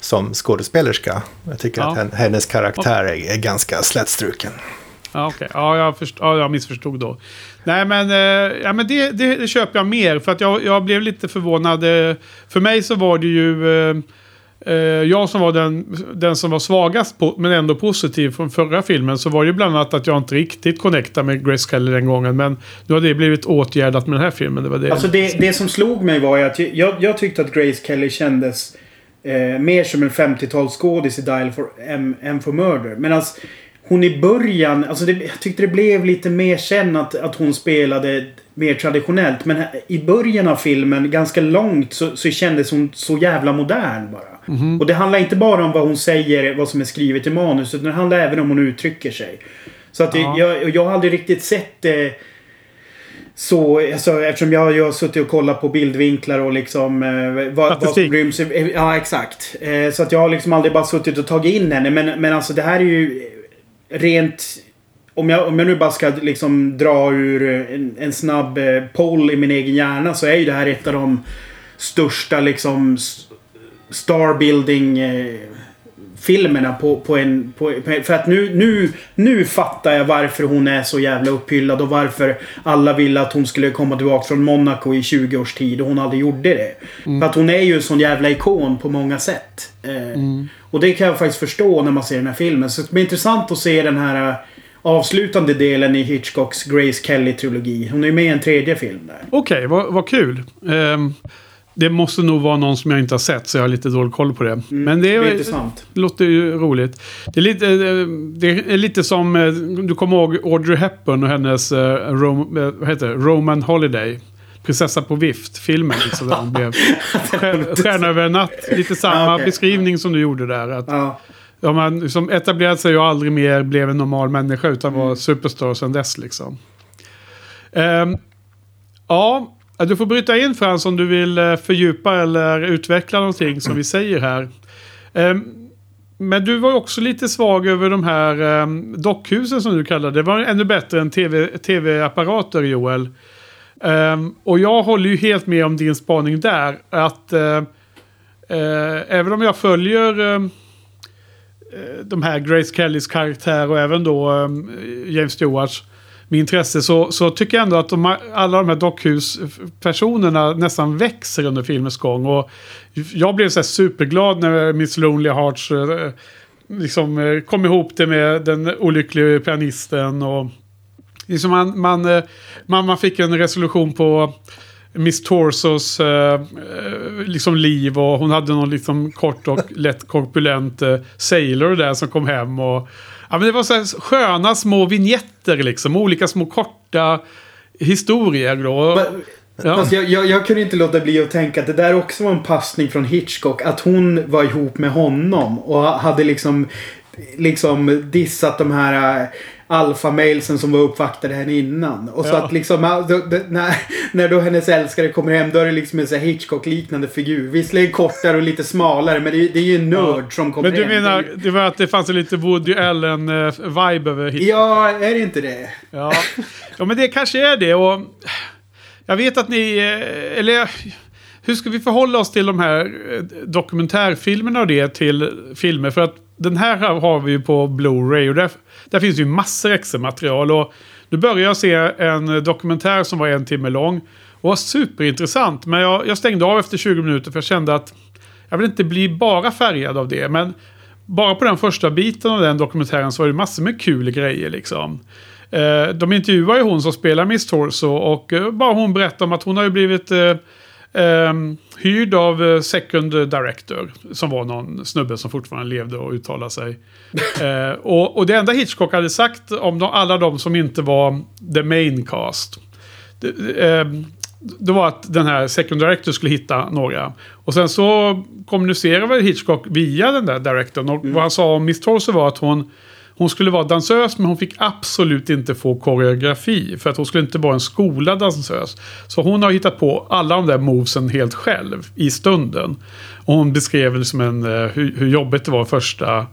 som skådespelerska. Jag tycker Ja. att hen- hennes karaktär är, är ganska slätstruken. Ja, okej. Ja, jag, först, ja, jag missförstod då. Nej, men, eh, ja, men det, det, det köper jag mer. För att jag, jag blev lite förvånad. Eh, För mig så var det ju eh, Eh, jag som var den, den som var svagast, på, men ändå positiv från förra filmen. Så var det ju bland annat att jag inte riktigt connectade med Grace Kelly den gången. Men nu har det blivit åtgärdat med den här filmen. Det var det. Alltså det, det som slog mig var ju att jag, jag tyckte att Grace Kelly kändes eh, mer som en 50-talsskådis i Dial for M, M for Murder. Medan alltså, hon i början, alltså det, jag tyckte det blev lite mer sen att, att hon spelade mer traditionellt. Men i början av filmen, ganska långt, så, så kändes hon så jävla modern bara. Och det handlar inte bara om vad hon säger, vad som är skrivet i manus, utan det handlar även om hon uttrycker sig. Så att Ja. jag, jag har aldrig riktigt sett det så, alltså, eftersom jag, jag har suttit och kollat på bildvinklar och liksom eh, vad, vad som ryms i- Ja, exakt. Eh, så att jag har liksom aldrig bara suttit och tagit in henne. Men, men alltså det här är ju rent... Om jag, om jag nu bara ska liksom dra ur en, en snabb eh, poll i min egen hjärna så är ju det här ett av de största liksom starbuilding filmerna på, på en... På, för att nu, nu, nu fattar jag varför hon är så jävla upphyllad och varför alla ville att hon skulle komma tillbaka från Monaco i 20 års tid och hon aldrig gjorde det. För att hon är ju en sån jävla ikon på många sätt. Eh, Och det kan jag faktiskt förstå när man ser den här filmen. Så det blir intressant att se den här eh, avslutande delen i Hitchcocks Grace Kelly-trilogi. Hon är ju med i en tredje film där. Okej, vad, vad kul. Ehm, det måste nog vara någon som jag inte har sett så jag har lite dålig koll på det. Men det, Det är, intressant. låter ju roligt. Det är lite, eh, det är lite som, eh, du kommer ihåg Audrey Hepburn och hennes eh, Rom, vad heter det? Roman Holiday. Prinsessa på vift-filmen. Liksom, där hon blev stjär- stjärna över en natt. Lite samma Ja, okej. beskrivning som du gjorde där. Att, Ja. ja, man som etablerade sig och aldrig mer blev en normal människa utan var superstar sedan dess. Liksom. Ehm, ja, du får bryta in Frans om du vill eh, fördjupa eller utveckla någonting som vi säger här. Ehm, men du var också lite svag över de här ehm, dockhusen som du kallade det. Det var ännu bättre än TV tv-apparater Joel. Ehm, och jag håller ju helt med om din spaning där. Att eh, eh, även om jag följer de här Grace Kellys karaktär och även då James Stewarts med intresse så, så tycker jag ändå att de, alla de här dockhuspersonerna nästan växer under filmens gång. Och jag blev så här superglad när Miss Lonely Hearts eh, liksom, eh, kom ihop det med den olyckliga pianisten. Och liksom man, man, eh, man, man fick en resolution på Miss Torsos eh, liksom liv och hon hade någon liksom kort och lätt korpulent eh, sailor där som kom hem. Och, ja, men det var så här sköna små vignetter liksom, olika små korta historier. Då. Men- Ja. Fast jag, jag, jag kunde inte låta bli att tänka att det där också var en passning från Hitchcock. Att hon var ihop med honom och hade liksom, liksom dissat de här alfamailsen som var uppvaktade henne innan. Och så Ja. att liksom, när, när då hennes älskare kommer hem då är det liksom en Hitchcock-liknande figur. Visserligen kortare och lite smalare men det, är- det är ju en nörd som kommer Men du hem. menar det var att det fanns en lite Woody Allen-vibe över Hitchcock? Ja, är det inte det? Ja. ja, men det kanske är det. Och jag vet att ni... eh, Eller hur ska vi förhålla oss till de här eh, dokumentärfilmerna och det till filmer? För att den här har vi ju på Blu-ray och där, där finns ju massor extra material. Och nu började jag se en dokumentär som var en timme lång. Och var superintressant. Men jag, jag stängde av efter 20 minuter för jag kände att jag vill inte bli bara färgad av det. Men bara på den första biten av den dokumentären så var det massor med kul grejer liksom. Eh, de intervjuar ju hon som spelar Miss Torso och eh, bara hon berättar om att hon har ju blivit eh, eh, hyrd av eh, Second Director. Som var någon snubbe som fortfarande levde och uttalade sig. eh, och, och det enda Hitchcock hade sagt om de, alla de som inte var the main cast. Det, eh, det var att den här second director skulle hitta några. Och sen så kommunicerade väl Hitchcock via den där directorn. Och vad han sa om Miss Torso var att hon, hon skulle vara dansös men hon fick absolut inte få koreografi. För att hon skulle inte vara en skolad dansös. Så hon har hittat på alla de där movesen helt själv i stunden. Och hon beskrev liksom en, eh, hur, hur jobbigt det var första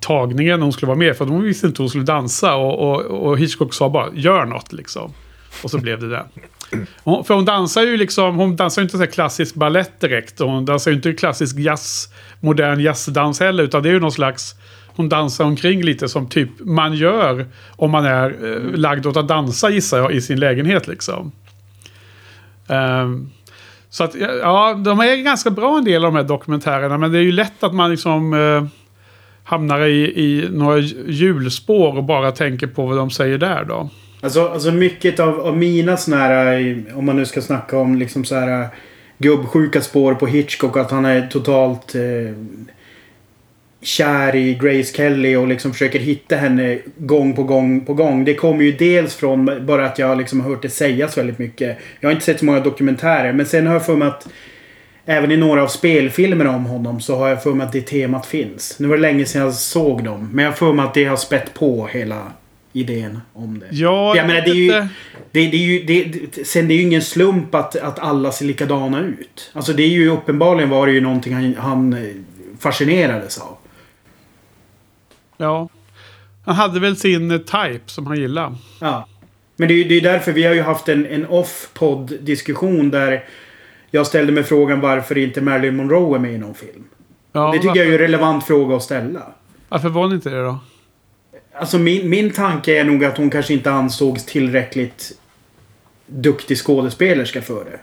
tagningen när hon skulle vara med. För hon visste inte hur hon skulle dansa. Och, och, och Hitchcock sa bara gör något liksom. Och så blev det det. Hon, för hon dansar ju liksom, hon dansar ju inte så här klassisk ballett direkt. Hon dansar ju inte klassisk jazz, modern jazzdans heller. Utan det är ju någon slags, hon dansar omkring lite som typ man gör om man är eh, lagd åt att dansa gissar jag i sin lägenhet liksom. Um, så att, ja, de är ganska bra en del av de här dokumentärerna. Men det är ju lätt att man liksom eh, hamnar i, i några hjulspår och bara tänker på vad de säger där då. Alltså, alltså mycket av, av mina sådana här, eh, om man nu ska snacka om liksom så här eh, gubbsjuka spår på Hitchcock. Att han är totalt eh, kär i Grace Kelly och liksom försöker hitta henne gång på gång på gång. Det kommer ju dels från bara att jag liksom har hört det sägas väldigt mycket. Jag har inte sett så många dokumentärer men sen har jag för mig att Även i några av spelfilmerna om honom så har jag för mig att det temat finns. Nu var det länge sedan jag såg dem. Men jag har för mig att det har spett på hela idén om det. Ja, jag menar, det är ju... Det, det är ju det, sen det är ju ingen slump att, att alla ser likadana ut. Alltså det är ju uppenbarligen var det ju någonting han, han eh, fascinerades av. Ja. Han hade väl sin eh, type som han gillade. Ja. Men det är ju det är därför vi har ju haft en, en off-podd diskussion där jag ställde mig frågan varför inte Marilyn Monroe är med i någon film. Ja, det tycker varför? jag är en relevant fråga att ställa. Varför var hon inte det då? Alltså min, min tanke är nog att hon kanske inte ansågs tillräckligt duktig skådespelerska för det.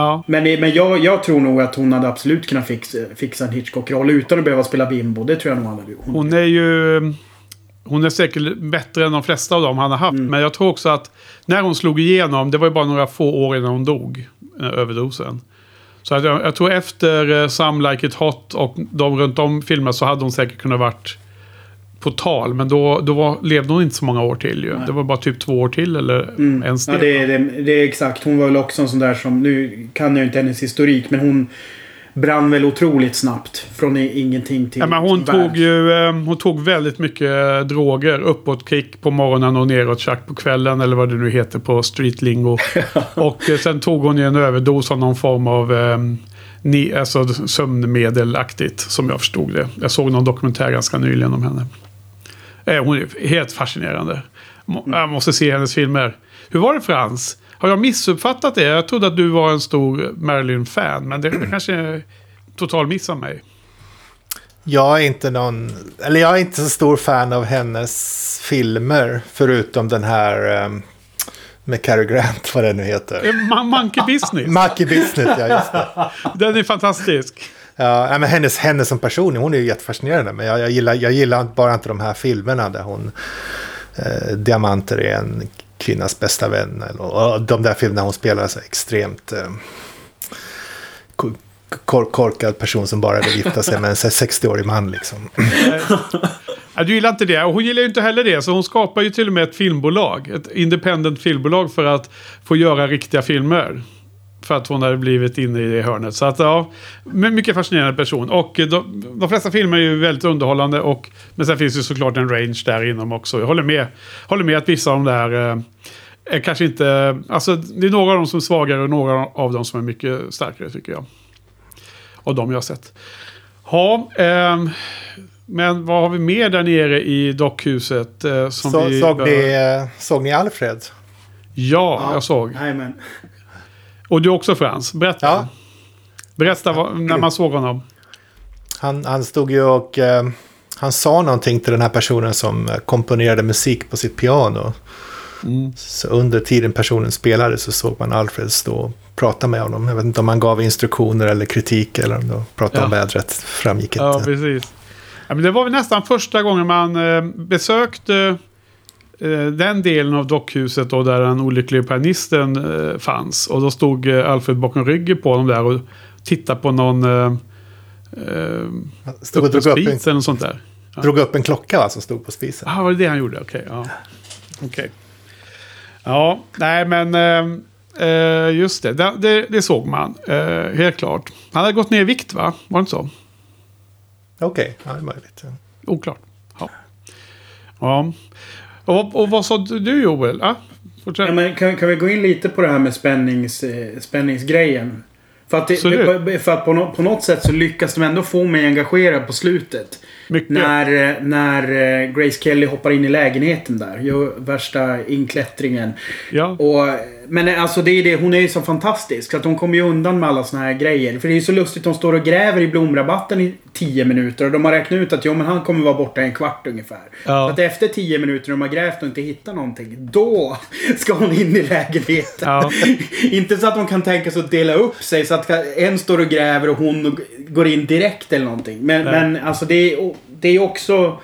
Ja. Men, men jag, jag tror nog att hon hade absolut kunnat fixa, fixa en Hitchcock-roll utan att behöva spela bimbo. Det tror jag nog hade hon, hon är ju... Hon är säkert bättre än de flesta av dem han har haft. Mm. Men jag tror också att när hon slog igenom, det var ju bara några få år innan hon dog. Överdosen. Så att jag, jag tror efter uh, Some Like It Hot och de runt om filmerna så hade hon säkert kunnat varit på tal. Men då, då var, levde hon inte så många år till ju. Nej. Det var bara typ två år till eller mm. ens det. Ja, det, det, det är exakt. Hon var väl också en sån där som, nu kan jag inte hennes historik, men hon brann väl otroligt snabbt. Från ingenting till ja, men hon tog ju eh, Hon tog väldigt mycket droger. Uppåt kick på morgonen och neråt tjack på kvällen. Eller vad det nu heter på streetlingo. och eh, sen tog hon ju en överdos av någon form av eh, ni, alltså, sömnmedelaktigt. Som jag förstod det. Jag såg någon dokumentär ganska nyligen om henne. Eh, hon är helt fascinerande. Jag måste se hennes filmer. Hur var det Frans? Har jag missuppfattat det? Jag trodde att du var en stor Marilyn-fan. Men det, kanske är total miss av mig. Jag är inte någon... Eller jag är inte så stor fan av hennes filmer. Förutom den här... Um, med Cary Grant, vad det nu heter. Eh, Monkey Business. Monkey Business, ja just det. Den är fantastisk. Ja, men hennes, hennes som person, hon är ju jättefascinerande. Men jag, jag, gillar, jag gillar bara inte de här filmerna där hon... Eh, diamanter är en kvinnas bästa vän. Och de där filmerna hon spelar så extremt... Eh, korkad person som bara vill gifta sig med en 60-årig man liksom. Ja, du gillar inte det. Och hon gillar ju inte heller det. Så hon skapar ju till och med ett filmbolag. Ett independent filmbolag för att få göra riktiga filmer. För att hon hade blivit inne i det hörnet. Så att ja, mycket fascinerande person. Och de, de flesta filmer är ju väldigt underhållande. Och, men sen finns ju såklart en range där inom också. Jag håller med, håller med att vissa av de där eh, är kanske inte... Alltså det är några av dem som är svagare och några av dem som är mycket starkare tycker jag. Av de jag har sett. Ja, eh, men vad har vi mer där nere i dockhuset? Eh, som så, vi såg, ni, eh, såg ni Alfred? Ja, ja jag såg. Amen. Och du också Frans, berätta. Ja. Berätta vad, när man såg honom. Han, han stod ju och eh, han sa någonting till den här personen som eh, komponerade musik på sitt piano. Mm. Så under tiden personen spelade så såg man Alfred stå och prata med honom. Jag vet inte om han gav instruktioner eller kritik eller om de pratade ja. om vädret. Framgick inte. Ja, precis. Ja, men det var väl nästan första gången man eh, besökte den delen av dockhuset då där den olyckliga pianisten eh, fanns. Och då stod eh, Alfred bakom ryggen på honom där och tittade på någon... Eh, eh, Stod och drog upp, en, eller något sånt där. drog upp en klocka va, som stod på spisen. Ja, var det det han gjorde? Okej, ja. Okej. Ja, nej men... eh, eh, just det. det, det, det såg man. eh, helt klart. Han hade gått ner i vikt va? Var det inte så? Okej, ja, det är möjligt. Ja. Oklart. Ja. ja. Och, och vad sa du Joel? Fortsätt. Ja, men kan, kan vi gå in lite på det här med spännings, eh, spänningsgrejen? För att, det, för att på, nå- på något sätt så lyckas de ändå få mig engagerad på slutet. Mycket. När, eh, när eh, Grace Kelly hoppar in i lägenheten där. Gör värsta inklättringen. Ja. Och, men eh, alltså det är det, hon är ju så fantastisk. Så att hon kommer ju undan med alla såna här grejer. För det är ju så lustigt, de står och gräver i blomrabatten i 10 minuter. Och de har räknat ut att jo, men han kommer vara borta en kvart ungefär. Ja. Så att efter 10 minuter de har grävt och inte hittat någonting. Då ska hon in i lägenheten. Ja. inte så att de kan tänka sig att dela upp sig. Så att en står och gräver och hon går in direkt eller någonting. Men, Nej. men alltså det är, det är också...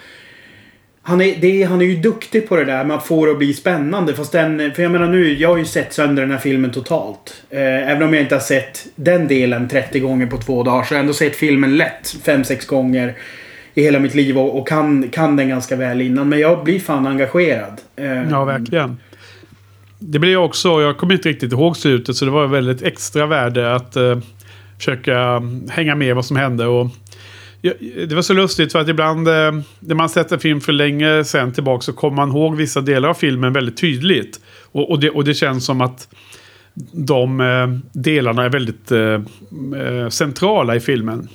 Han är, det han är ju duktig på det där med att få det att bli spännande. Fast den, för jag menar nu, jag har ju sett sönder den här filmen totalt. Eh, även om jag inte har sett den delen 30 gånger på två dagar så har jag ändå sett filmen lätt 5-6 gånger i hela mitt liv och, och kan, kan den ganska väl innan. Men jag blir fan engagerad. Eh, Ja, verkligen. Det blir också, jag kommer inte riktigt ihåg slutet så det var väldigt extra värde att eh, försöka hänga med vad som hände. Och, det var så lustigt för att ibland eh, när man sett en film för länge sen tillbaka så kommer man ihåg vissa delar av filmen väldigt tydligt. Och, och, det, och det känns som att de eh, delarna är väldigt eh, centrala i filmen.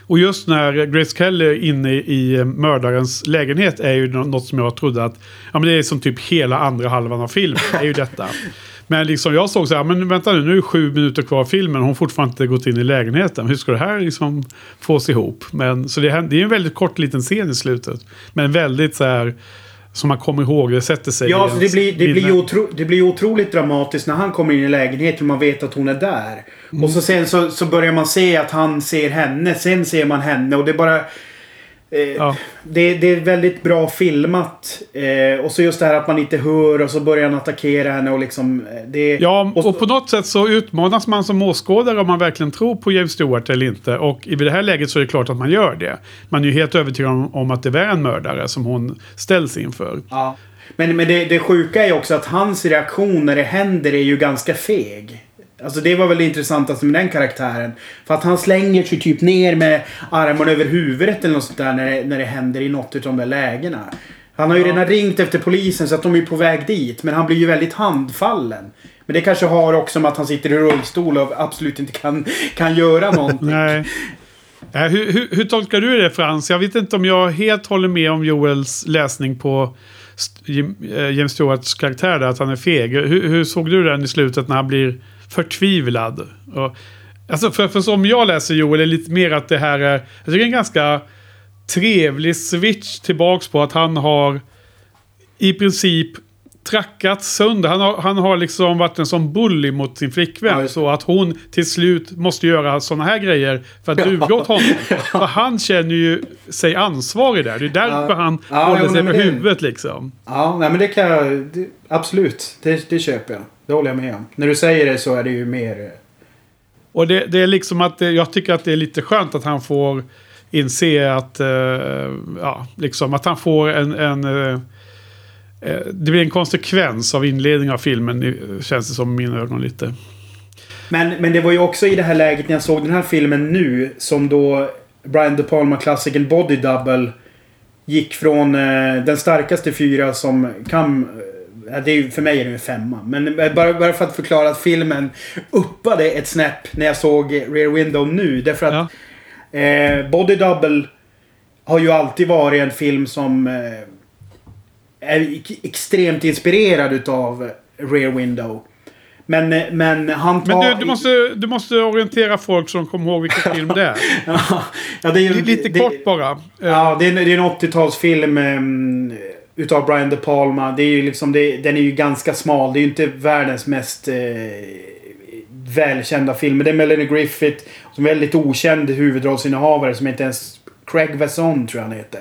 Och just när Grace Kelly är inne i mördarens lägenhet är ju något som jag trodde att ja, men det är som typ hela andra halvan av filmen. är ju detta. Men liksom jag såg så här, men vänta nu, nu är det sju minuter kvar av filmen hon har fortfarande inte gått in i lägenheten. Hur ska det här liksom fås ihop? Men, så det, är en väldigt kort liten scen i slutet. Men väldigt så här, som man kommer ihåg, det sätter sig Ja, det blir, det, blir otro, det blir otroligt dramatiskt när han kommer in i lägenheten och man vet att hon är där. Mm. Och så sen så, så börjar man se att han ser henne. Sen ser man henne och det är bara... Eh, Ja. det, det är väldigt bra filmat. Eh, och så just det här att man inte hör och så börjar han attackera henne och liksom... eh, Det, Ja, och, och på något sätt så utmanas man som åskådare om man verkligen tror på James Stewart eller inte. Och i det här läget så är det klart att man gör det. Man är ju helt övertygad om, om att det är en mördare som hon ställs inför. ja. Men, men det, det sjuka är också att hans reaktion när det händer är ju ganska feg. Alltså det var väl det intressantaste med den karaktären. För att han slänger sig typ ner med armarna över huvudet eller något sånt där när det, när det händer i något av de där lägena. Han har ju redan ringt efter polisen så att de är på väg dit. Men han blir ju väldigt handfallen. Men det kanske har också med att han sitter i rullstol och absolut inte kan, kan göra någonting. Nej. Äh, hur, hur, hur tolkar du det Frans? Jag vet inte om jag helt håller med om Joels läsning på Jim- eh, James Stewarts karaktär där, att han är feg. Hur, hur såg du den i slutet när han blir förtvivlad? Och, alltså för, för som jag läser Joel är lite mer att det här är, jag tycker det är en ganska trevlig switch tillbaks på att han har i princip trackat sönder. Han har, han har liksom varit en sån bully mot sin flickvän. Ja, så att hon till slut måste göra såna här grejer för att duga åt honom. För han känner ju sig ansvarig där. Det är därför Ja. han Ja, håller sig på det- huvudet liksom. Ja, nej men det kan jag... Det, absolut. Det, det köper jag. Det håller jag med om. När du säger det så är det ju mer... eh, Och det, det är liksom att det, jag tycker att det är lite skönt att han får inse att, eh, ja, liksom att han får en, en eh, eh, det blir en konsekvens av inledningen av filmen, i- känns det som i mina ögon lite. Men, men det var ju också i det här läget när jag såg den här filmen nu som då Brian De Palma-klassikern Body Double gick från eh, den starkaste fyra som kan... eh, Det är för mig är det en femma. Men eh, bara, bara för att förklara att filmen uppade ett snäpp när jag såg Rear Window nu. Därför att Ja. Eh, Body Double har ju alltid varit en film som eh, är ex- extremt inspirerad utav Rear Window. Men, eh, men han tar... Men du, du, måste, du måste orientera folk som kommer ihåg vilken film det är. ja, det är ju, Lite det, kort bara. Eh, Ja, det är, det är en 80-talsfilm um, utav Brian De Palma. Det är ju liksom, det, den är ju ganska smal. Det är ju inte världens mest eh, välkända film. Det är Melanie Griffith som är väldigt okänd huvudrollsinnehavare som inte ens... Craig Vesson tror jag han heter.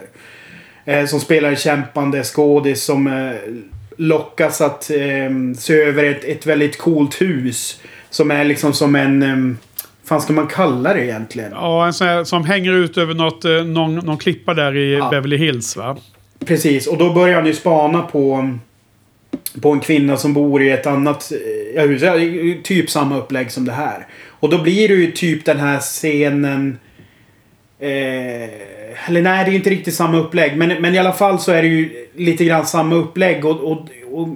Eh, som spelar en kämpande skådis som eh, lockas att eh, se över ett, ett väldigt coolt hus. Som är liksom som en... Eh, fan ska man kalla det egentligen? Ja, en sån här som hänger ut över något, eh, någon, någon klippa där i Ja. Beverly Hills va? Precis, och då börjar han ju spana på, på en kvinna som bor i ett annat eh, ja, Typ samma upplägg som det här. Och då blir det ju typ den här scenen... Eh, eller nej, det är inte riktigt samma upplägg. Men, men i alla fall så är det ju lite grann samma upplägg. Och, och, och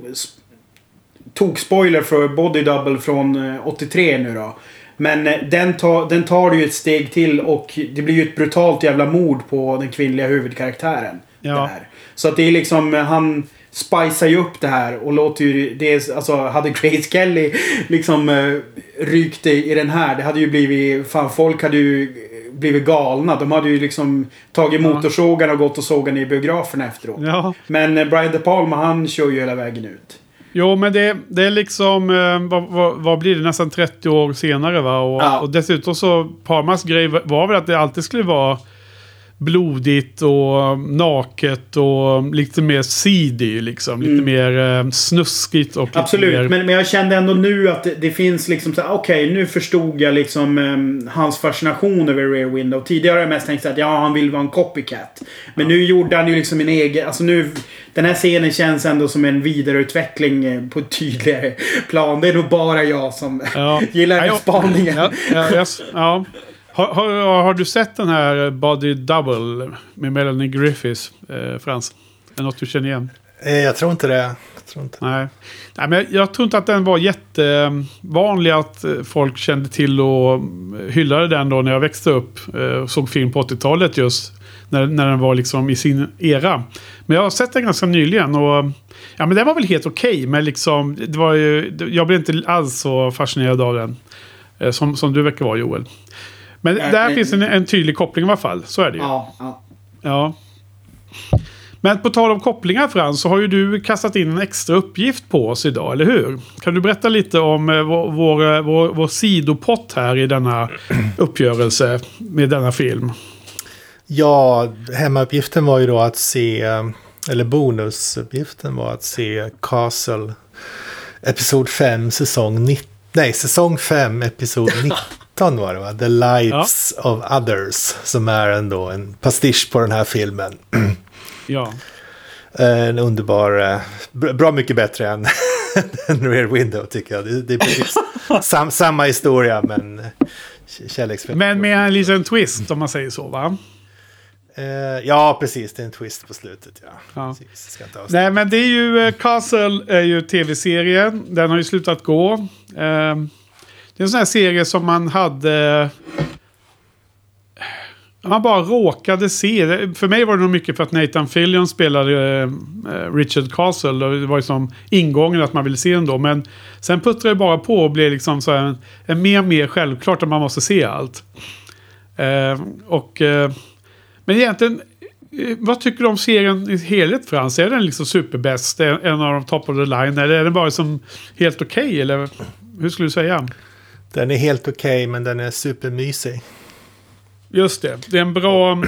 tog spoiler för Body Double från eh, 83 nu då. Men eh, den, tar den tar ju ett steg till och det blir ju ett brutalt jävla mord på den kvinnliga huvudkaraktären. Ja. Där. Så att det är liksom, han spicar ju upp det här och låter ju, det är, alltså hade Grace Kelly liksom eh, rykt i, i den här, det hade ju blivit, fan folk hade ju blivit galna. De hade ju liksom tagit Ja. motorsågar och gått och sågat i biograferna efteråt. Ja. Men eh, Brian De Palma han kör ju hela vägen ut. Jo, men det, det är liksom, eh, vad, vad, vad blir det, nästan 30 år senare va? Och, Ja. och dessutom så, Parmas grej var väl att det alltid skulle vara blodigt och naket och lite mer seedy liksom. Lite mer eh, snuskigt och Mm. Absolut, mer... men, men jag kände ändå nu att det, det finns liksom så okej nu förstod jag liksom ehm, hans fascination över Rear Window. Tidigare har jag mest tänkt att ja, han vill vara en copycat. Men nu gjorde han ju liksom en egen, alltså nu, den här scenen känns ändå som en vidareutveckling eh, på ett tydligare plan. Det är nog bara jag som Ja. gillar den spaningen. Ja, ja, ja, ja. Har, har, har du sett den här Body Double med Melanie Griffiths, eh, Frans? Är det något du känner igen? Eh, Jag tror inte det. Jag tror inte. Nej. Nej men jag, tror inte att den var jättevanlig att eh, folk kände till och hyllade den då när jag växte upp. eh, såg film på 80-talet just. När, när den var liksom i sin era. Men jag har sett den ganska nyligen och... Ja men den var väl helt okej. men liksom... Det var ju, jag blev inte alls så fascinerad av den. Som, som du verkar vara Joel. Men Nej, där nej. finns en, en tydlig koppling i alla fall. Så är det ju. Ja, ja. Ja. Men på tal om kopplingar Frans, så har ju du kastat in en extra uppgift på oss idag, eller hur? Kan du berätta lite om eh, vår, vår, eh, vår, vår sidopott här i denna uppgörelse med denna film? Ja, hemmauppgiften var ju då att se, eller bonusuppgiften var att se Castle Episod 5, säsong 19. Nej, säsong 5, episod 19 var det va? The Lives of Others. Som är ändå en pastisch på den här filmen. Ja. En underbar, eh, bra mycket bättre än, än Rear Window tycker jag. Det, det är precis sam, samma historia men k- kärleksfull. Men med en liten twist om man säger så va? Eh, ja, precis. Det är en twist på slutet. Ja. Ja. Precis. Nej men det är ju eh, Castle är ju tv-serien. Den har ju slutat gå. Eh, det är en sån här serie som man hade... Man bara råkade se. För mig var det nog mycket för att Nathan Fillion spelade eh, Richard Castle. Och det var ju som ingången att man ville se den då. Men sen puttrade det bara på och blev liksom så här en, mer och mer självklart att man måste se allt. Eh, och... Eh, men egentligen, eh, vad tycker du om serien i helhet Frans? Är den liksom superbäst? En av de top of the line? Eller är den bara som helt okej? eller hur skulle du säga? Den är helt okej, men den är supermysig. Just det, det är en bra...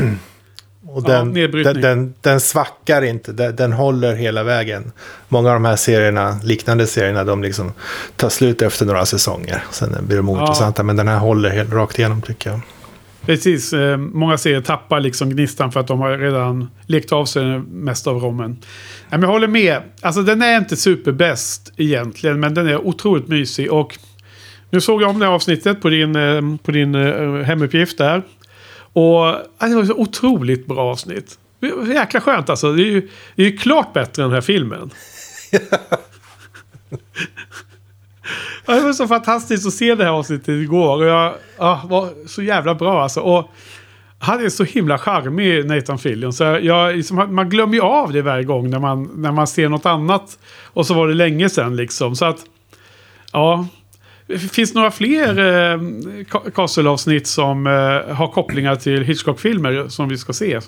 Och Ja, den, nedbrytning. den, den, den svackar inte, den, den håller hela vägen. Många av de här serierna, liknande serierna, de liksom tar slut efter några säsonger. Sen blir de ointressanta, men den här håller helt rakt igenom tycker jag. Precis, eh, många serier tappar liksom gnistan för att de har redan lekt av sig det mesta av rommen. Men jag håller med. Alltså den är inte superbäst egentligen, men den är otroligt mysig. Och nu såg jag om det här avsnittet på din, eh, på din eh, hemuppgift där. Och det var så otroligt bra avsnitt. Jäkla skönt alltså. Det är ju, det är ju klart bättre än den här filmen. Ja, det var så fantastiskt att se det här avsnittet igår. Och jag ja, var så jävla bra alltså. Och han är så himla charmig, Nathan Fillion. Så jag, liksom, man glömmer ju av det varje gång när man, när man ser något annat. Och så var det länge sedan liksom. Så att, ja. Finns det några fler eh, Ca- Castle-avsnitt som eh, har kopplingar till Hitchcock-filmer som vi ska se?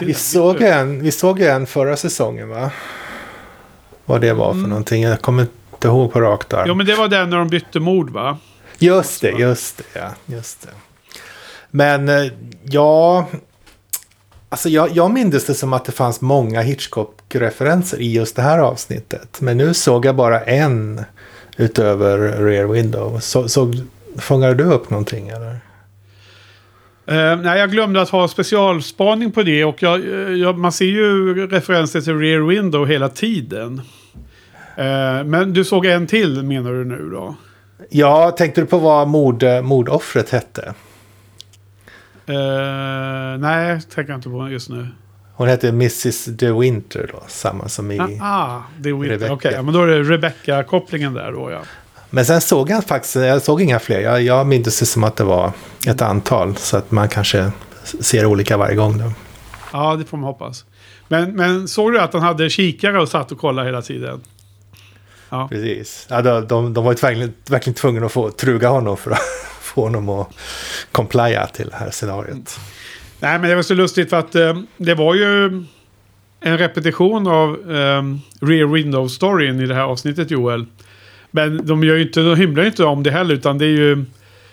Vi såg, en, vi såg en förra säsongen va? Vad det var för någonting. Jag kommer inte ihåg på rakt arm. Jo, men det var den när de bytte mord va? Just det, just det. Ja, just det. Men eh, ja, Alltså jag, jag minns det som att det fanns många Hitchcock-referenser i just det här avsnittet. Men nu såg jag bara en utöver Rear Window. Så, så fångade du upp någonting eller? Uh, nej, jag glömde att ha specialspaning på det. Och jag, jag, man ser ju referenser till Rear Window hela tiden. Uh, men du såg en till menar du nu då? Ja, tänkte du på vad mord, mordoffret hette? Uh, nej, tänker jag inte på just nu. Hon heter Mrs. De Winter då, samma som i ah, ah, De Winter. Okej, okay, men då är det Rebecca-kopplingen där då ja. Men sen såg jag faktiskt, jag såg inga fler. Jag, jag minns det som att det var ett antal. Så att man kanske ser olika varje gång då. Ja, det får man hoppas. Men, men såg du att han hade kikare och satt och kollade hela tiden? Ja. Precis. Ja, de, de, de var ju verkligen, verkligen tvungna att få truga honom för att få honom att complya till det här scenariot. Nej, men det var så lustigt för att eh, det var ju en repetition av eh, Rear Window-storyn i det här avsnittet, Joel. Men de, gör inte, de hymlar inte om det heller, utan det är ju...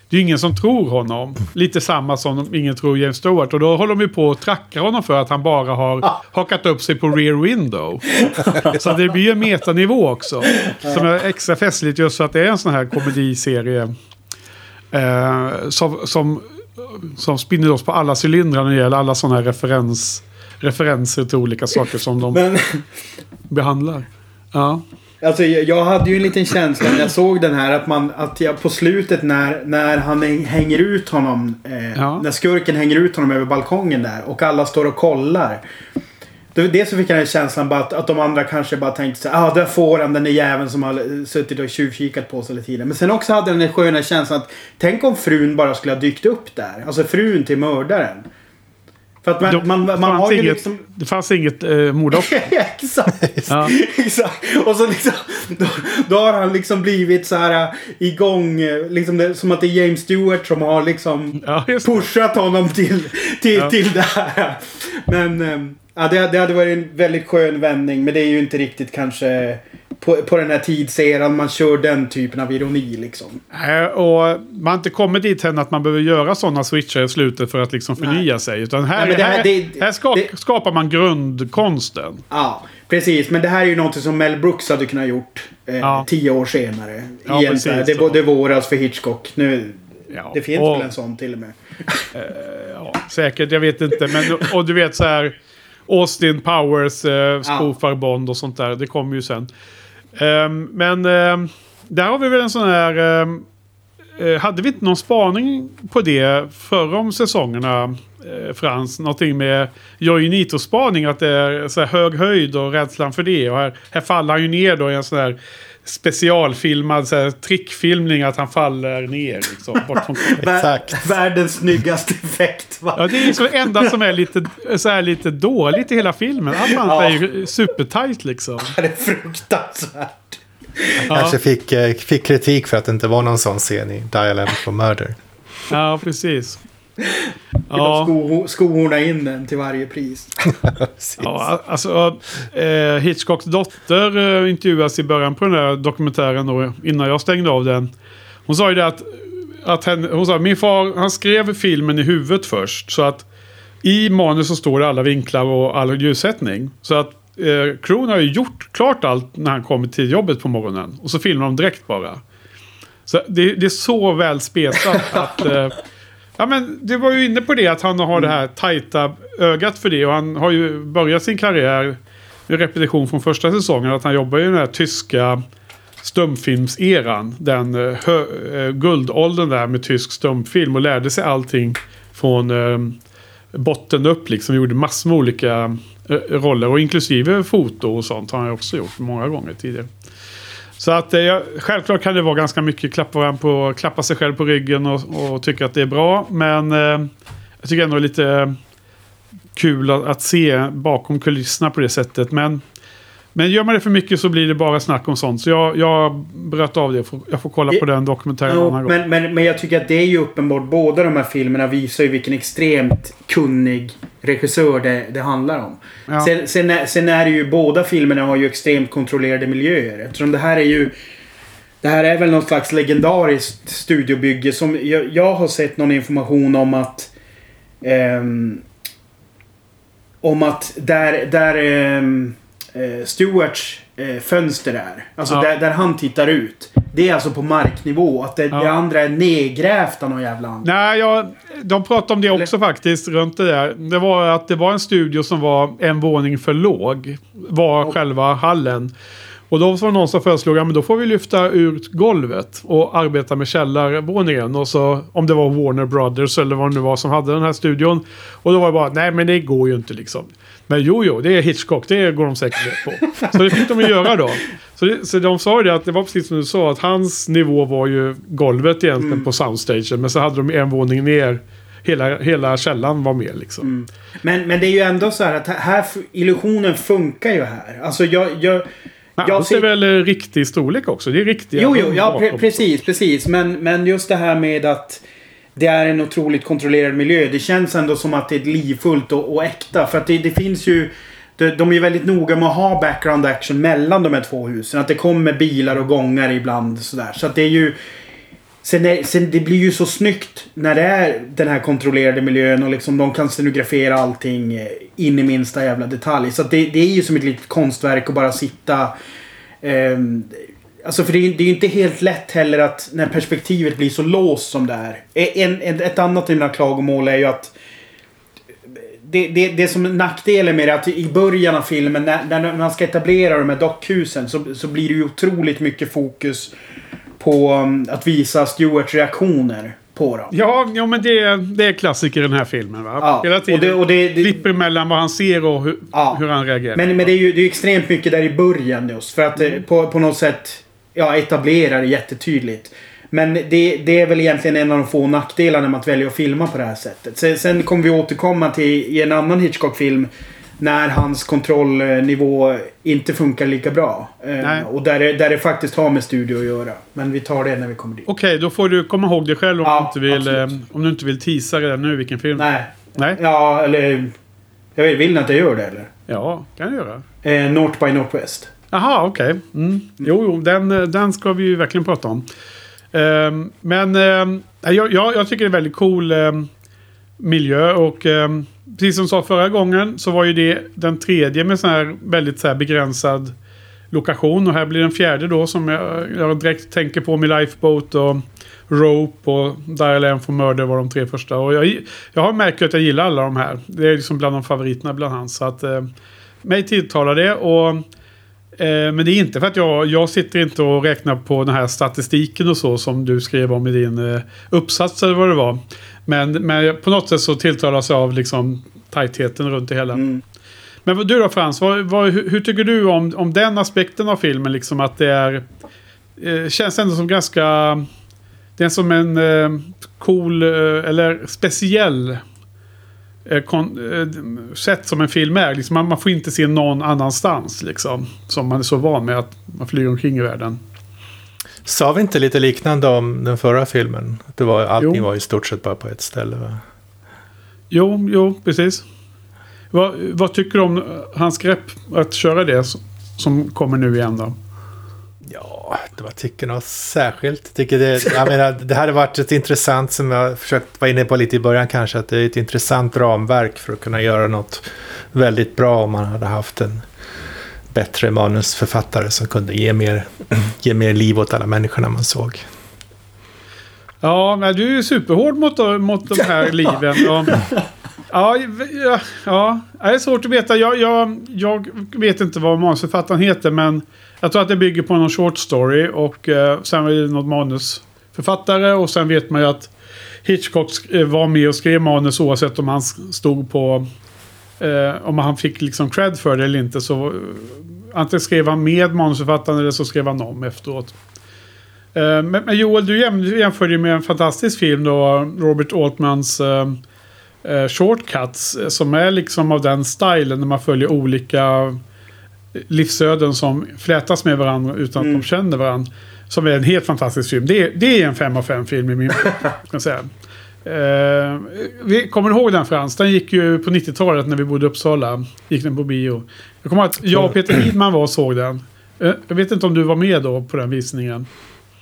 Det är ingen som tror honom. Lite samma som ingen tror James Stewart. Och då håller de ju på att tracka honom för att han bara har ah. hakat upp sig på Rear Window. Så det blir ju en metanivå också. Som är extra festligt just för att det är en sån här komediserie. Eh, som, som, som spinner oss på alla cylindrar när det gäller alla sådana här referens, referenser till olika saker som de Men... behandlar. Ja. Alltså jag hade ju en liten känsla när jag såg den här att man, att jag på slutet när, när han hänger ut honom, eh, ja. när skurken hänger ut honom över balkongen där och alla står och kollar. Dels så fick jag den känslan bara att, att de andra kanske bara tänkte så ah där får han den där jäveln som har eh, suttit och tjuvkikat på oss hela tiden. Men sen också hade den där sköna känslan att tänk om frun bara skulle ha dykt upp där. Alltså frun till mördaren. För att man, Då, man, man, man har ju inget, liksom... Det fanns inget eh, mordoffer. exakt. Ja. exakt. Och så liksom, då, då, har han liksom blivit så här uh, igång. Eh, liksom det, som att det är James Stewart som har liksom ja, pushat honom till, till, ja. till det här. Men ja, det, det hade varit en väldigt skön vändning. Men det är ju inte riktigt kanske på, på den här tidseran man kör den typen av ironi liksom. Äh, och man har inte kommit dit än att man behöver göra sådana switchar i slutet för att liksom förnya Nej. sig. Utan här, Nej, det här, det, här skap, det, skapar man grundkonsten. Ja, precis. Men det här är ju någonting som Mel Brooks hade kunnat gjort eh, ja. tio år senare. Ja, precis, det, det våras för Hitchcock. Nu, ja, det finns och, väl en sån till och med. Eh, ja, säkert, jag vet inte. Men, och du vet så här... Austin Powers eh, spoofar ja. Bond och sånt där. Det kommer ju sen. Ehm, men ehm, där har vi väl en sån här... Ehm, eh, hade vi inte någon spaning på det förra om säsongerna? Eh, Frans, någonting med Joy Nito-spaning. Att det är så här hög höjd och rädslan för det. Och här, här faller han ju ner då i en sån här specialfilmad så här, trickfilmning att han faller ner. Liksom, bort från Exakt. Världens snyggaste effekt. Va? Ja, det är liksom det enda som är lite, så här, lite dåligt i hela filmen. Allt annat ja. är ju supertight liksom. Det är fruktansvärt. Han ja. kanske fick, eh, fick kritik för att det inte var någon sån scen i Dial for Murder. Ja, precis. Ja. Sko, skohorna in den till varje pris. ja, alltså, eh, Hitchcocks dotter eh, intervjuas i början på den där dokumentären då, innan jag stängde av den. Hon sa ju det att, att henne, hon sa min far han skrev filmen i huvudet först. Så att i manus så står det alla vinklar och all ljussättning. Så att eh, crewn har ju gjort klart allt när han kommer till jobbet på morgonen. Och så filmar de direkt bara. Så det, det är så väl spetat att... Eh, Ja men du var ju inne på det att han har det här tajta ögat för det. Och han har ju börjat sin karriär med repetition från första säsongen. Att han jobbar i den här tyska stumfilmseran. Den uh, uh, guldåldern där med tysk stumfilm. Och lärde sig allting från uh, botten upp liksom. Gjorde massor med olika roller. Och inklusive foto och sånt har han också gjort många gånger tidigare. Så att eh, självklart kan det vara ganska mycket klappa, på, klappa sig själv på ryggen och, och tycka att det är bra. Men eh, jag tycker ändå det är lite kul att, att, se bakom kulisserna på det sättet. Men men gör man det för mycket så blir det bara snack om sånt. Så jag, jag bröt av det. Jag får kolla på den dokumentären jo, annan men, men, men jag tycker att det är ju uppenbart. Båda de här filmerna visar ju vilken extremt kunnig regissör det, det handlar om. Ja. Sen, sen, är, sen är det ju båda filmerna har ju extremt kontrollerade miljöer. Eftersom det här är ju... Det här är väl någon slags legendariskt studiobygge som jag, jag har sett någon information om att... Um, om att där, där ehm, eh, Stewarts eh, fönster är. Alltså Ja. där, där han tittar ut. Det är alltså på marknivå. Att det, Ja. det andra är nedgrävt av någon jävla anledning. Nej, ja, de pratade om det också faktiskt runt det där. Det var att det var en studio som var en våning för låg. Var Och- själva hallen. Och då var det någon som föreslog att då får vi lyfta ut golvet och arbeta med källarvåningen. Och så om det var Warner Brothers eller vad det nu var som hade den här studion. Och då var det bara, nej men det går ju inte liksom. Men jo, jo, det är Hitchcock, det går de säkert med på. Så det fick de ju göra då. Så, det, så de sa ju det att det var precis som du sa, att hans nivå var ju golvet egentligen på soundstagen. Men så hade de en våning ner. Hela, hela källan var med liksom. Men, men det är ju ändå så här att här, illusionen funkar ju här. Alltså jag... jag Allt ser- är väl eh, riktig storlek också? Det är riktiga Jo, jo, ja pre precis, precis. Men, men just det här med att det är en otroligt kontrollerad miljö. Det känns ändå som att det är livfullt och, och äkta. För att det, det finns ju... De, de är väldigt noga med att ha background action mellan de här två husen. Att det kommer bilar och gångar ibland sådär. Så att det är ju... Sen, är, sen det blir ju så snyggt när det är den här kontrollerade miljön och liksom de kan scenografera allting eh, in i minsta jävla detalj. Så att det, det är ju som ett litet konstverk att bara sitta... ehm, alltså för det är, det är ju inte helt lätt heller att när perspektivet blir så låst som det är. Eh, en, en, ett annat av mina klagomål är ju att det, det, det som är nackdelen med det är att i början av filmen när, när man ska etablera de här dockhusen så, så blir det ju otroligt mycket fokus på um, att visa Stewarts reaktioner på dem. Ja, ja men det, är- det är klassiker i den här filmen va? Ja, Hela och tiden. det, och det, det, Klipper mellan vad han ser och hur, Ja. hur han reagerar. men, men det är ju det är extremt mycket där i början just. För att det på, på något sätt ja, etablera det jättetydligt. Men det, det är väl egentligen en av de få nackdelarna med att välja att filma på det här sättet. Sen, sen kommer vi återkomma till i en annan Hitchcock-film. När hans kontrollnivå inte funkar lika bra. Eh, Nej. och där det, där det faktiskt har med studio att göra. Men vi tar det när vi kommer dit. Okej, då får du komma ihåg det själv om, Ja, du, inte vill, absolut. om du inte vill teasa redan nu vilken film. Nej. Nej? Ja, eller... Jag vet, vill ni att jag gör det eller? Ja, kan du göra. Eh, North by Northwest. Jaha, okej. Mm. Jo, jo, den, eh, den ska vi ju verkligen prata om. Ehm, men ehm, jag, jag, jag tycker det är väldigt cool ehm, miljö och ehm, precis som sa förra gången så var ju det den tredje med sån här väldigt så här begränsad lokation. Och här blir den fjärde då som jag, jag direkt tänker på med Lifeboat och Rope och Dial M for Murder var de tre första. Och jag, jag har märkt att jag gillar alla de här. Det är liksom bland de favoriterna bland hans. Så att eh, mig tilltalar det. Och Eh, Men det är inte för att jag, jag sitter inte och räknar på den här statistiken och så som du skrev om i din eh, uppsats eller vad det var. Men, men på något sätt så tilltalas jag av liksom tajtheten runt det hela. Mm. Men du då Frans, vad, vad, hur, hur tycker du om, om den aspekten av filmen? Liksom att det är... Eh, känns ändå som ganska... Det är som en eh, cool eh, eller speciell eh, kon, eh, sätt som en film är. Liksom man, man får inte se någon annanstans. Liksom, som man är så van med att man flyger omkring i världen. Sa vi inte lite liknande om den förra filmen? Det var, allting Jo. var i stort sett bara på ett ställe. Va? Jo, jo, precis. Vad, vad tycker du om hans grepp att köra det som kommer nu igen då? Ja, det var tycker något särskilt. Tycker det, jag menar, det hade varit ett intressant, som jag försökt vara inne på lite i början kanske, att det är ett intressant ramverk för att kunna göra något väldigt bra om man hade haft en bättre manusförfattare som kunde ge mer, ge mer liv åt alla människorna man såg. Ja, men du är ju superhård mot, mot de här liven. Och, ja, ja, ja, det är svårt att veta. Jag, jag, jag vet inte vad manusförfattaren heter, men jag tror att det bygger på någon short story och eh, sen är det något manusförfattare och sen vet man ju att Hitchcock eh, var med och skrev manus oavsett om han stod på... Eh, om han fick liksom cred för det eller inte så... Eh, antingen skrev han med manusförfattaren eller så skrev han om efteråt. Eh, Men, men Joel, du jäm- jämförde ju med en fantastisk film då, Robert Altmans eh, eh, Shortcuts. eh, Som är liksom av den stilen när man följer olika livsöden som flätas med varandra utan att Mm. de känner varandra. Som är en helt fantastisk film. Det, är- det är en fem av fem film i min kan säga. Eh, vi kommer ihåg den Frans? Den gick ju på 90-talet när vi bodde i Uppsala. Gick den på bio. Jag kommer ihåg att jag och Peter Lidman var och såg den. Eh, jag vet inte om du var med då på den visningen.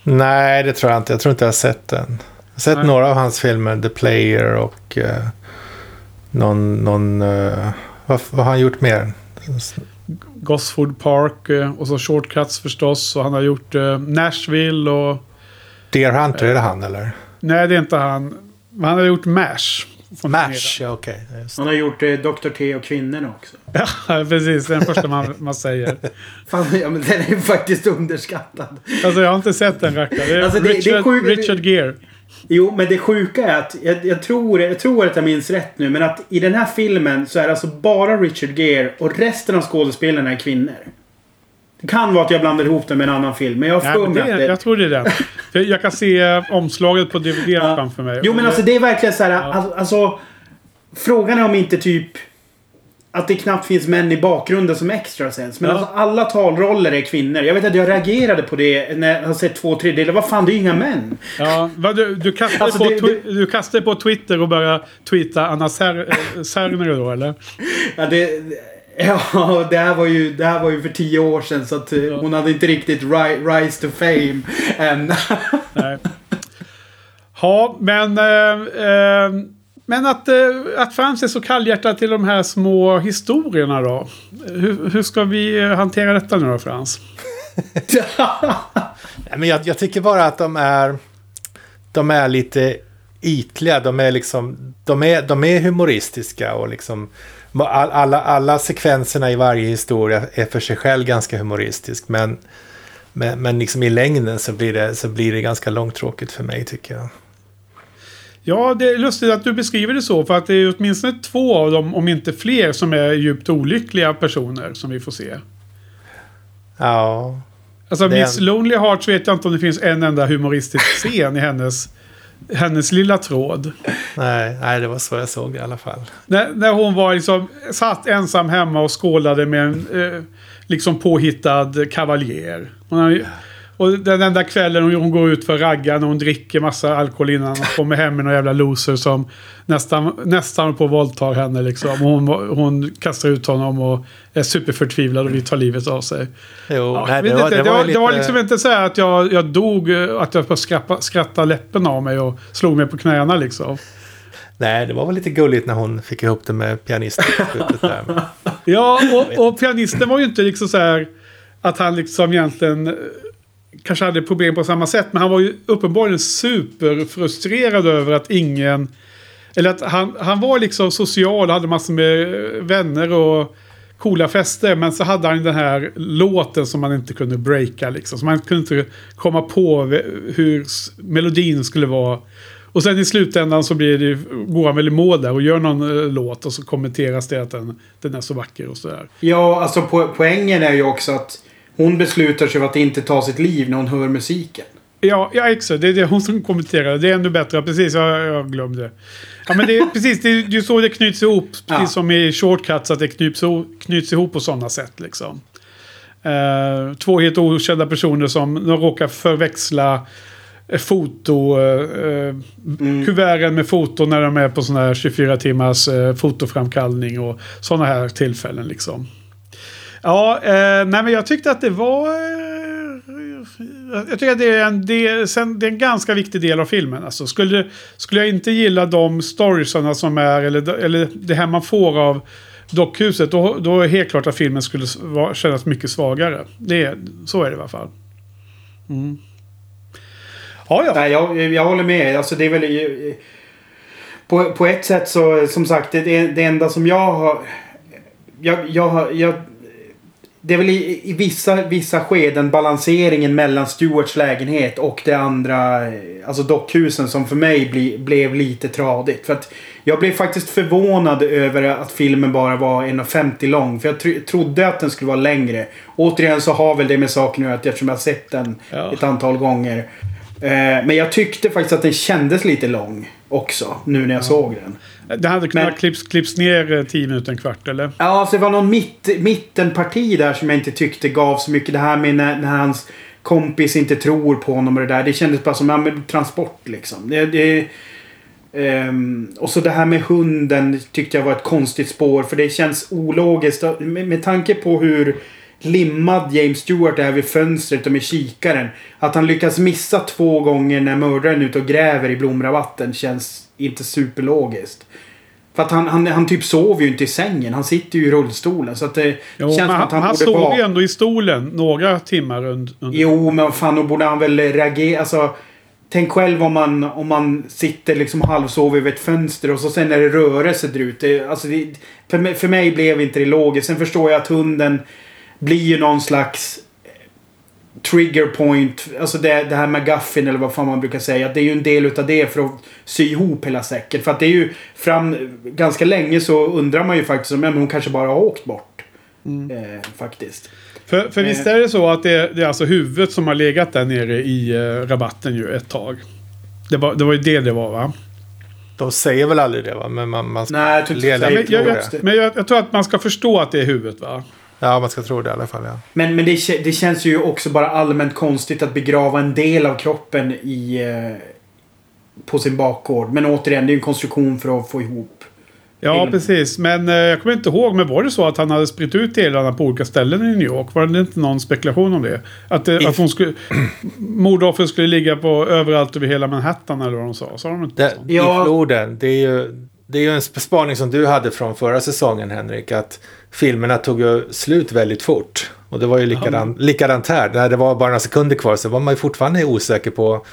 Nej, det tror jag inte. Jag tror inte jag har sett den. Jag har sett Nej. några av hans filmer, The Player och eh, någon, någon eh, Vad, vad har han gjort mer? Gosford Park eh, och så Shortcuts förstås. Och han har gjort eh, Nashville och... Deer Hunter, är det han eller? Nej, det är inte han. Men han har gjort MASH. Mash, ja okej. det. Han har gjort eh, Dr. T och kvinnorna också. Ja, precis. Det är den första man, man säger. Fan, ja, men den är ju faktiskt underskattad. Alltså jag har inte sett den rackaren. Det är Alltså, det- det är Richard, sjukt- Richard Gere. Jo, men det sjuka är att jag, jag, tror, jag tror att jag minns rätt nu, men att i den här filmen så är det alltså bara Richard Gere och resten av skådespelarna är kvinnor. Kan vara att jag blandar ihop det med en annan film, men jag har för det jag tror det är den. Jag kan se omslaget på DVD Ja. framför mig. Jo, men alltså det är verkligen så här, Ja. alltså. Frågan är om inte typ... Att det knappt finns män i bakgrunden som extras ens. Men Ja. alltså alla talroller är kvinnor. Jag vet att jag reagerade på det när jag har sett två tredjedelar. Vad fan, det är ju inga män. Ja, du, du, kastade Alltså, på det- twi- du kastade på Twitter och började tweeta Anna Ser- eh, Serner då, eller? Ja, det, ja, det här var ju, det här var ju för tio år sedan så att eh, hon hade inte riktigt ri, rise to fame än. Nej. Ja, men... Eh, eh, men att, eh, att Frans är så kallhjärtad till de här små historierna då. Hur, hur ska vi eh, hantera detta nu då, Frans? Men jag, jag tycker bara att de är... De är lite ytliga. De är liksom... De är, de är humoristiska och liksom... all- Alla, alla sekvenserna i varje historia är för sig själv ganska humoristisk. Men, men, men liksom i längden så blir, det, så blir det ganska långtråkigt för mig tycker jag. Ja, det är lustigt att du beskriver det så. För att det är åtminstone två av dem, om inte fler, som är djupt olyckliga personer som vi får se. Ja, Alltså är Miss Lonely Hearts vet jag inte om det finns en enda humoristisk scen i hennes, hennes lilla tråd. nej, nej, det var så jag såg det i alla fall. När, när hon var liksom, satt ensam hemma och skålade med en eh, liksom påhittad kavaljer. Hon ju- och den enda kvällen hon, hon går ut för ragga när hon dricker massa alkohol innan och kommer hem med någon jävla loser som nästan, nästan på våldtar henne liksom. Och hon, hon kastar ut honom och är superförtvivlad och vill ta livet av sig. Jo, Ja, nej, jag det, var, inte, det, det, var var, lite... det var liksom inte så här att jag, jag dog, att jag bara skrattade läppen av mig och slog mig på knäna liksom. Nej, det var väl lite gulligt när hon fick ihop det med pianisten. Ja, och, och pianisten var ju inte liksom så här att han liksom egentligen kanske hade problem på samma sätt. Men han var ju uppenbarligen superfrustrerad över att ingen... Eller att han, han var liksom social och hade massor med vänner och coola fester. Men så hade han den här låten som man inte kunde breaka liksom. Så man kunde inte komma på hur melodin skulle vara. Och sen i slutändan så blir det, går han väl i mål där och gör någon eh, låt och så kommenteras det att den, den är så vacker och sådär. Ja, alltså po poängen är ju också att hon beslutar sig för att inte ta sitt liv när hon hör musiken. Ja, ja exakt. Det är det hon som kommenterar. Det är ännu bättre. Precis, jag, jag glömde. Ja, men det är precis det är ju så det knyts ihop. Precis Ja. som i shortcuts, att det knyts, knyts ihop på sådana sätt. Liksom. Eh, två helt okända personer som de råkar förväxla eh, foto... Eh, Mm. Kuverten med foto när de är på sån här 24 timmars eh, fotoframkallning och sådana här tillfällen liksom. Ja, eh, nej men jag tyckte att det var... Eh, jag tycker att det är, en, det, är, sen, det är en ganska viktig del av filmen. Alltså, skulle, skulle jag inte gilla de storiesarna som är, eller, eller det här man får av dockhuset, då, då är helt klart att filmen skulle vara- kännas mycket svagare. Det så är det i alla fall. Mm. Ja, ja. Nej, jag, jag håller med. Alltså det är väl... eh, På, på ett sätt så, som sagt, det, det, enda som jag har... Jag, jag, jag, det är väl i, i vissa, vissa skeden balanseringen mellan Stewarts lägenhet och det andra, eh, alltså dockhusen som för mig bli, blev lite tradigt. För att jag blev faktiskt förvånad över att filmen bara var 1,50 lång. För jag tr trodde att den skulle vara längre. Återigen så har väl det med saken att göra eftersom jag har sett den Ja. ett antal gånger. Eh, men jag tyckte faktiskt att den kändes lite lång också. Nu när jag såg den. Det hade kunnat Men- klipps, klipps ner eh, 10 minuter, en kvart eller? Ja, alltså det var någon mitt, mittenparti där som jag inte tyckte gav så mycket. Det här med när, när hans kompis inte tror på honom och det där. Det kändes bara som ja, transport liksom. Det, det, ehm, och så det här med hunden tyckte jag var ett konstigt spår. För det känns ologiskt. Med, med tanke på hur limmad James Stewart är vid fönstret och med kikaren. Att han lyckas missa två gånger när mördaren är ute och gräver i blomrabatten känns inte superlogiskt. För att han, han, han typ sover ju inte i sängen. Han sitter ju i rullstolen. Så att det Jo, känns som han, att han, han borde stod vara... ju ändå i stolen några timmar under. Jo, men fan då borde han väl reagera. Alltså, tänk själv om man, om man sitter liksom halvsover vid ett fönster och så sen är det rörelse där ute. Alltså, det, för, mig, för mig blev inte det logiskt. Sen förstår jag att hunden blir ju någon slags trigger point. Alltså det, det här med gaffin eller vad fan man brukar säga. Det är ju en del utav det för att sy ihop hela säcken. För att det är ju fram ganska länge så undrar man ju faktiskt om hon kanske bara har åkt bort. Eh, faktiskt. För, för visst är det så att det, det är alltså huvudet som har legat där nere i eh, rabatten ju ett tag. Det var, det var ju det det var va? De säger väl aldrig det va? Men man, man ska Nej, jag tror inte leda- det. Men, jag, tror jag, det. men jag, jag tror att man ska förstå att det är huvudet va? Ja, man ska tro det i alla fall. Ja. Men, men det, det känns ju också bara allmänt konstigt att begrava en del av kroppen i... Eh, på sin bakgård. Men återigen, det är ju en konstruktion för att få ihop. Ja, Film. precis. Men eh, jag kommer inte ihåg. Men var det så att han hade spritt ut delarna på olika ställen i New York? Var det inte någon spekulation om det? Att, eh, att hon skulle... mordoffret skulle ligga på överallt över hela Manhattan eller vad de sa. Sa de inte Det? Ja. I floden. Det är, ju, det är ju en spaning som du hade från förra säsongen Henrik. Att filmerna tog ju slut väldigt fort. Och det var ju likadant, likadant här. När det var bara några sekunder kvar så var man ju fortfarande osäker på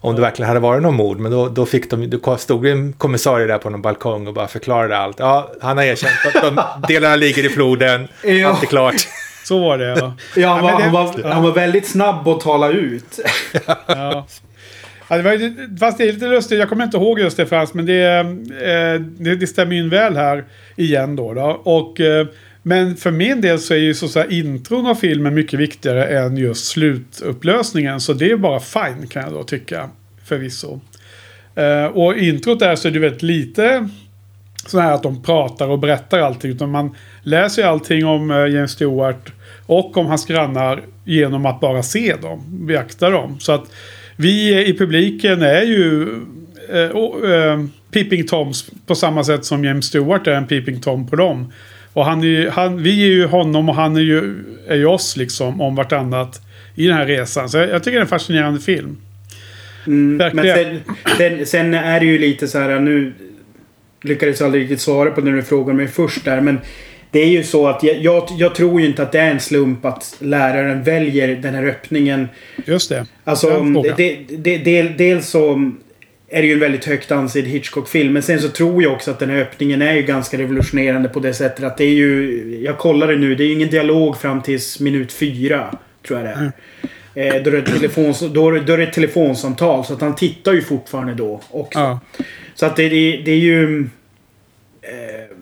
om det verkligen hade varit någon mord. Men då, då fick de, då stod en kommissarie där på någon balkong och bara förklarade allt. Ja, han har erkänt att de delarna ligger i floden. Ja. Allt är klart. Så var det ja. Ja, han, var, han, var, han var väldigt snabb att tala ut. Ja. Ja, det var, fast det är lite lustigt, jag kommer inte ihåg just det Frans, men det, eh, det, det stämmer ju in väl här igen då. då. Och, eh, men för min del så är ju så, så här, intron av filmen mycket viktigare än just slutupplösningen. Så det är bara fine kan jag då tycka, förvisso. Eh, och introt där så är det väldigt lite så här att de pratar och berättar allting. Utan man läser ju allting om eh, James Stewart och om hans grannar genom att bara se dem, beakta dem. Så att vi i publiken är ju eh, och, eh, Peeping Toms på samma sätt som James Stewart är en Peeping Tom på dem. Och han är ju, han, vi är ju honom och han är ju, är ju oss liksom om vartannat i den här resan. Så jag, jag tycker det är en fascinerande film. Mm, men sen, sen, sen är det ju lite så här nu... Lyckades jag aldrig riktigt svara på när du frågade mig först där. Men det är ju så att jag, jag, jag tror ju inte att det är en slump att läraren väljer den här öppningen. Just det. Alltså, det, det, det, dels så är det ju en väldigt högt ansedd Hitchcock-film. Men sen så tror jag också att den här öppningen är ju ganska revolutionerande på det sättet att det är ju... Jag kollade nu, det är ju ingen dialog fram tills minut fyra. Tror jag det är. Eh, då, är det telefons, då, det, då är det ett telefonsamtal. Så att han tittar ju fortfarande då också. Ja. Så att det, det, det är ju... Eh,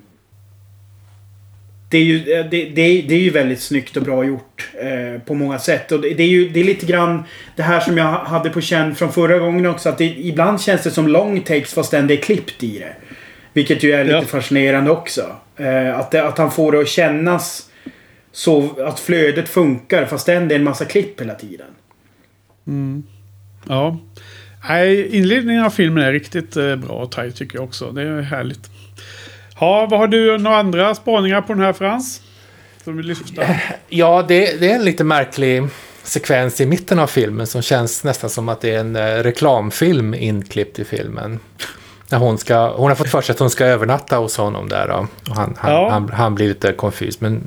det är, ju, eh, det, det, det är ju väldigt snyggt och bra gjort eh, på många sätt. Och det, det är ju det är lite grann det här som jag hade på känn från förra gången också. Att ibland känns det som long takes fastän det är klippt i det. Vilket ju är lite Ja. fascinerande också. Eh, att, att han får det att kännas så att flödet funkar fastän det är en massa klipp hela tiden. Ja. Nej, inledningen av filmen är riktigt eh, bra och tajt tycker jag också. Det är härligt. Ja, vad har du några andra spaningar på den här Frans? Som vill lyfta? Ja, det, det är en lite märklig sekvens i mitten av filmen som känns nästan som att det är en eh, reklamfilm inklippt i filmen. När hon, ska, hon har fått för sig att hon ska övernatta hos honom där då. Och han, han, Ja. han, han blir lite confused. Men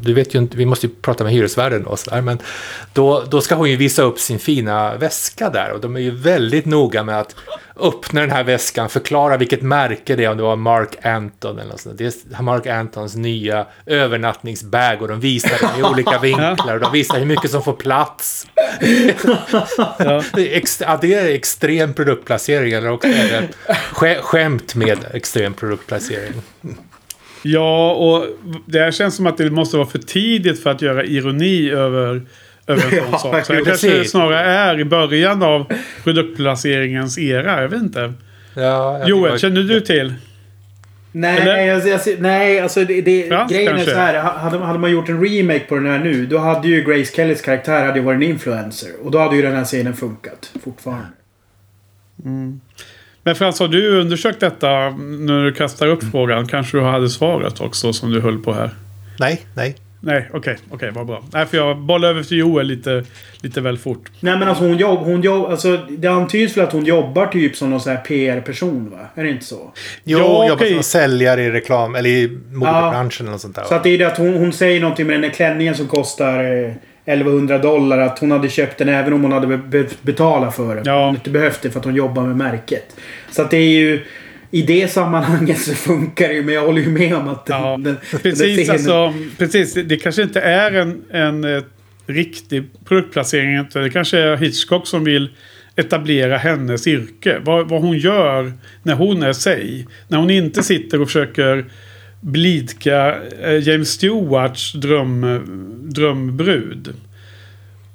du vet ju inte, vi måste ju prata med hyresvärden då. Så där. Men då, då ska hon ju visa upp sin fina väska där. Och de är ju väldigt noga med att öppna den här väskan, förklara vilket märke det är, om det var Mark Anton eller något sånt. Det är Mark Antons nya övernattningsbag och de visar den i olika vinklar och de visar hur mycket som får plats. Ja. Det är, extrem produktplacering eller också är det sk, skämt med extrem produktplacering. Ja, och det här känns som att det måste vara för tidigt för att göra ironi över, över en sån Ja, sak. Så det kanske snarare är i början av produktplaceringens era. Jag vet inte. Ja, jag- Joel, känner du till? Nej, alltså, alltså, nej, alltså det, det, Frans grejen kanske? är så här. Hade, hade man gjort en remake på den här nu, då hade ju Grace Kellys karaktär hade varit en influencer. Och då hade ju den här scenen funkat fortfarande. Men Frans, har du undersökt detta när du kastar upp frågan? Kanske du hade svaret också som du höll på här? Nej, nej. Nej, okej, okej, vad bra. Nej, för jag bollade över till Joel lite, lite väl fort. Nej men alltså hon jobb, hon jobb, alltså det antyds väl att hon jobbar typ som någon sån här PR-person va? Är det inte så? Jo, Ja, jobbar okej. som säljare i reklam, eller i modebranschen eller något sånt där. Så att det är det att hon, hon säger någonting med den här klänningen som kostar eh, 1100 dollar. Att hon hade köpt den även om hon hade be- betalat för den. Ja. Hon inte behövt det för att hon jobbar med märket. Så att det är ju... I det sammanhanget så funkar det ju. Men jag håller ju med om att den, Ja, den, den precis, scenen- alltså, precis. Det kanske inte är en, en eh, riktig produktplacering. Det kanske är Hitchcock som vill etablera hennes yrke. Vad, vad hon gör när hon är sig. När hon inte sitter och försöker blidka eh, James Stewarts dröm, drömbrud.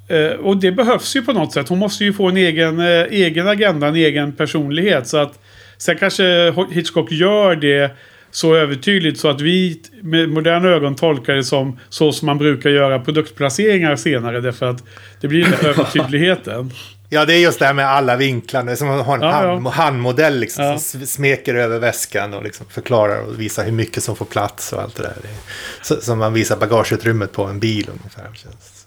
Eh, och det behövs ju på något sätt. Hon måste ju få en egen, egen agenda, en egen personlighet. Så att Sen kanske Hitchcock gör det så övertydligt så att vi med moderna ögon tolkar det som så som man brukar göra produktplaceringar senare. Därför att det blir den övertydligheten. Ja, det är just det här med alla vinklar. Det är som att ha en Ja, hand, ja. handmodell liksom, Ja. som smeker över väskan och liksom förklarar och visar hur mycket som får plats och allt det där. Det är, så, som man visar bagageutrymmet på en bil ungefär. Känns.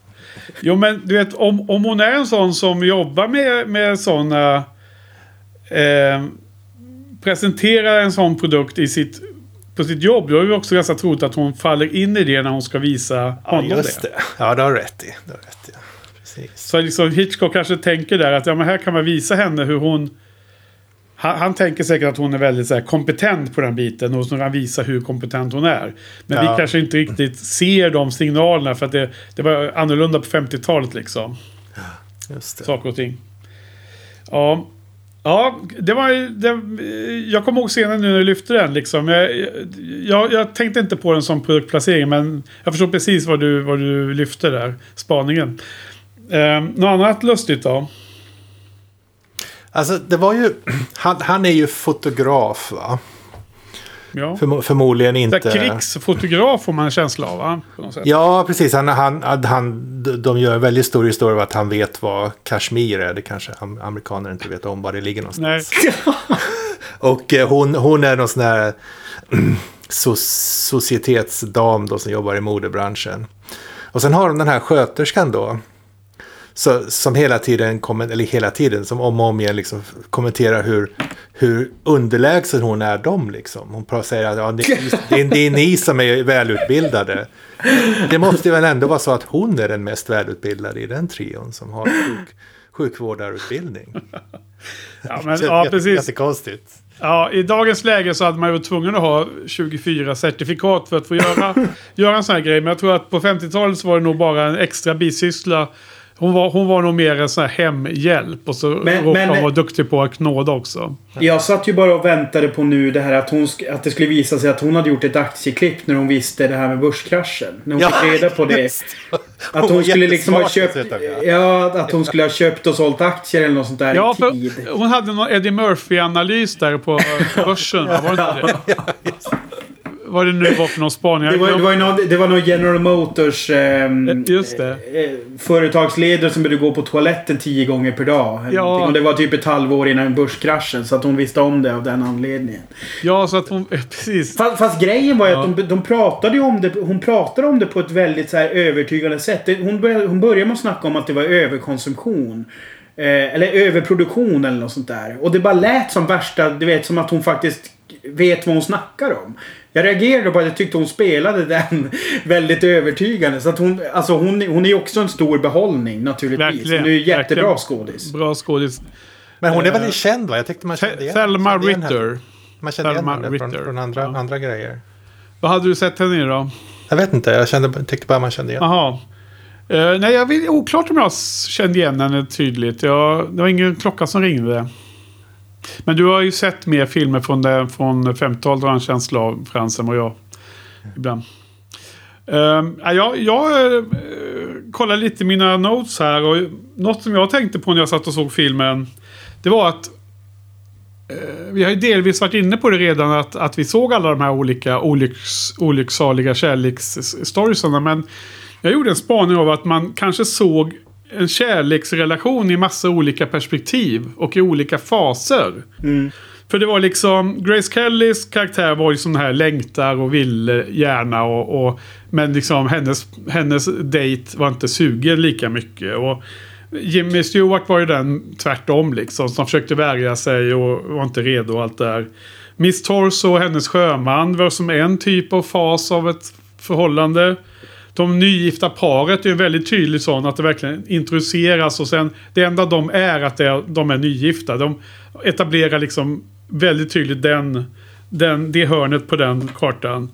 Jo men du vet om, om hon är en sån som jobbar med, med sådana... Eh, presenterar en sån produkt i sitt, på sitt jobb. Då är det också ganska troligt att hon faller in i det när hon ska visa Ja, honom just det. det. Ja, det har rätt i. Det har rätt i. Precis. Så liksom Hitchcock kanske tänker där att ja, men här kan man visa henne hur hon... Han, han tänker säkert att hon är väldigt så här, kompetent på den biten och så kan han visa hur kompetent hon är. Men Ja. vi kanske inte riktigt ser de signalerna för att det, det var annorlunda på 50-talet liksom. Just det. Saker och ting. Ja. Ja, det var det, Jag kommer ihåg scenen nu när du lyfte den liksom. Jag, jag, jag tänkte inte på den som produktplacering men jag förstår precis vad du, vad du lyfte där. Spaningen. Eh, något annat lustigt då? Alltså, det var ju... Han, han är ju fotograf, va? Ja. Förmo- förmodligen Så inte... här, krigsfotograf får man en känsla av va? På något sätt. Ja, precis. Han, han, han, de gör en väldigt stor historia av att han vet vad Kashmir är. Det kanske am- amerikaner inte vet om var det ligger någonstans. Nej. Och eh, hon, hon är någon sån här so societetsdam då som jobbar i modebranschen. Och sen har de den här sköterskan då. Så, som hela tiden, eller hela tiden, som om och om igen liksom kommenterar hur, hur underlägsen hon är dem. Liksom. Hon säger att ja, det, det, är, det är ni som är välutbildade. Det måste väl ändå vara så att hon är den mest välutbildade i den trion som har sjuk, sjukvårdarutbildning. Ja, men, ja, jätte- precis. Jättekonstigt. Ja, I dagens läge så hade man ju varit tvungen att ha 24 certifikat för att få göra, göra en sån här grej. Men jag tror att på 50-talet så var det nog bara en extra bisyssla. Hon var, hon var nog mer en sån här hemhjälp. Och så Men- råkade men- hon vara duktig på att knåda också. Jag satt ju bara och väntade på nu det här att, hon, sk- att det skulle visa sig att hon hade gjort ett aktieklipp när hon visste det här med börskraschen. När hon Ja, fick reda på det. just. Att Hon hon skulle liksom ha köpt... Ja, att hon skulle ha köpt och sålt aktier eller något sånt där Ja, i tid. för hon hade någon Eddie Murphy-analys där på börsen. va? Var det inte det? Vad det nu var för någon spaning. Det var, det var någon, det var någon General Motors ehm, Just det. eh, företagsledare som började gå på toaletten tio gånger per dag. Ja. Och det var typ ett halvår innan börskraschen. Så att hon visste om det av den anledningen. Ja, så att hon... eh, Precis. Fast, fast grejen var ju Ja. att de, de pratade om det. Hon pratade om det på ett väldigt så här övertygande sätt. Hon började, hon började med att snacka om att det var överkonsumtion. Eh, eller överproduktion eller något sånt där. Och det bara lät som värsta, du vet, som att hon faktiskt vet vad hon snackar om. Jag reagerade på att jag tyckte hon spelade den väldigt övertygande. Så att hon, alltså hon, hon är ju också en stor behållning naturligtvis. Verkligen, Hon är ju jättebra verkligen. skådis. Bra skådis. Men hon är Eh, väldigt känd va? Jag tyckte man kände igen henne. Ritter. Man kände igen Thelma henne från, Ritter. från andra, Ja. andra grejer. Vad hade du sett henne i då? Jag vet inte, jag kände, tyckte bara man kände igen Jaha. Eh, nej, jag vet oklart om jag kände igen henne tydligt. Jag, det var ingen klocka som ringde. Men du har ju sett mer filmer från, det, från 50-talet har jag en känsla av, Frans, än vad jag ibland. Um, jag jag eh, uh, kollade lite mina notes här och något som jag tänkte på när jag satt och såg filmen. Det var att uh, vi har ju delvis varit inne på det redan att, att vi såg alla de här olika olycks, olycksaliga kärleksstoriesarna. Men jag gjorde en spaning av att man kanske såg en kärleksrelation i massa olika perspektiv och i olika faser. Mm. För det var liksom, Grace Kellys karaktär var ju sån här längtar och vill gärna och, och men liksom hennes, hennes date var inte sugen lika mycket. Och Jimmy Stewart var ju den tvärtom liksom, som försökte värja sig och var inte redo och allt det där. Miss Torso och hennes sjöman var som en typ av fas av ett förhållande. De nygifta paret är väldigt tydligt sån att det verkligen introduceras och sen det enda de är att det de är nygifta. De etablerar liksom väldigt tydligt den, den, det hörnet på den kartan.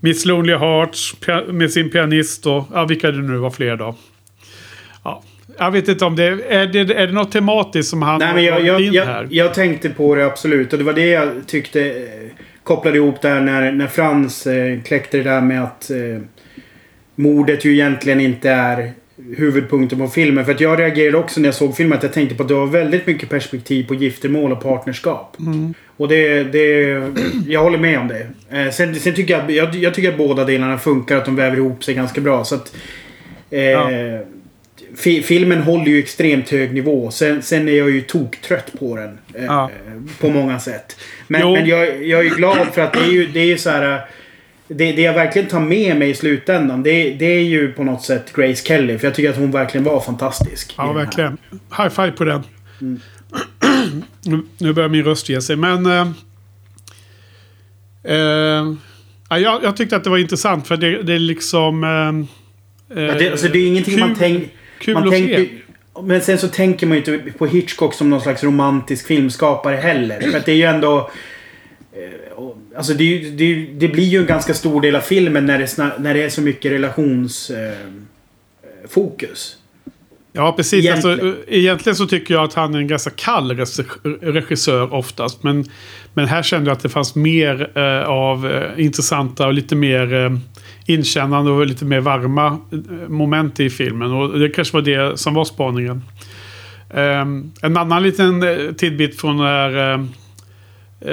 Miss Lonely Hearts med sin pianist och ja, vilka det nu var fler då. Ja, jag vet inte om det är, det, är det något tematiskt som han Nej, men jag, jag, in jag, här. jag tänkte på det absolut. Och det var det jag tyckte eh, kopplade ihop där när, när Frans eh, kläckte det där med att eh, mordet ju egentligen inte är huvudpunkten på filmen. För att jag reagerade också när jag såg filmen att jag tänkte på att det var väldigt mycket perspektiv på giftermål och partnerskap. Mm. Och det, det... Jag håller med om det. Eh, sen, sen tycker jag, jag, jag tycker att båda delarna funkar. Att de väver ihop sig ganska bra. Så att... Eh, Ja. fi, filmen håller ju extremt hög nivå. Sen, sen är jag ju toktrött på den. Eh, Ja. På många sätt. Men, men jag, jag är ju glad för att det är ju, det är ju så här... Det, det jag verkligen tar med mig i slutändan det, det är ju på något sätt Grace Kelly. För jag tycker att hon verkligen var fantastisk. Ja, verkligen. High five på den. Mm. nu, börjar min röst ge sig, men... Eh, eh, ja, jag, jag tyckte att det var intressant för det, det är liksom... Eh, Ja, det, alltså, det är ingenting man kul- tänker... Kul man tänker, se. Men sen så tänker man ju inte på Hitchcock som någon slags romantisk filmskapare heller. För att det är ju ändå... Alltså det, det, det blir ju en ganska stor del av filmen när det, när det är så mycket relationsfokus. Eh. Ja, precis. Egentligen. Egentligen. Alltså, egentligen så tycker jag att han är en ganska kall regi- regissör oftast. Men, men här kände jag att det fanns mer eh, av eh, intressanta och lite mer eh, inkännande och lite mer varma eh, moment i filmen. Och det kanske var det som var spaningen. Um, en annan liten tidbit från den här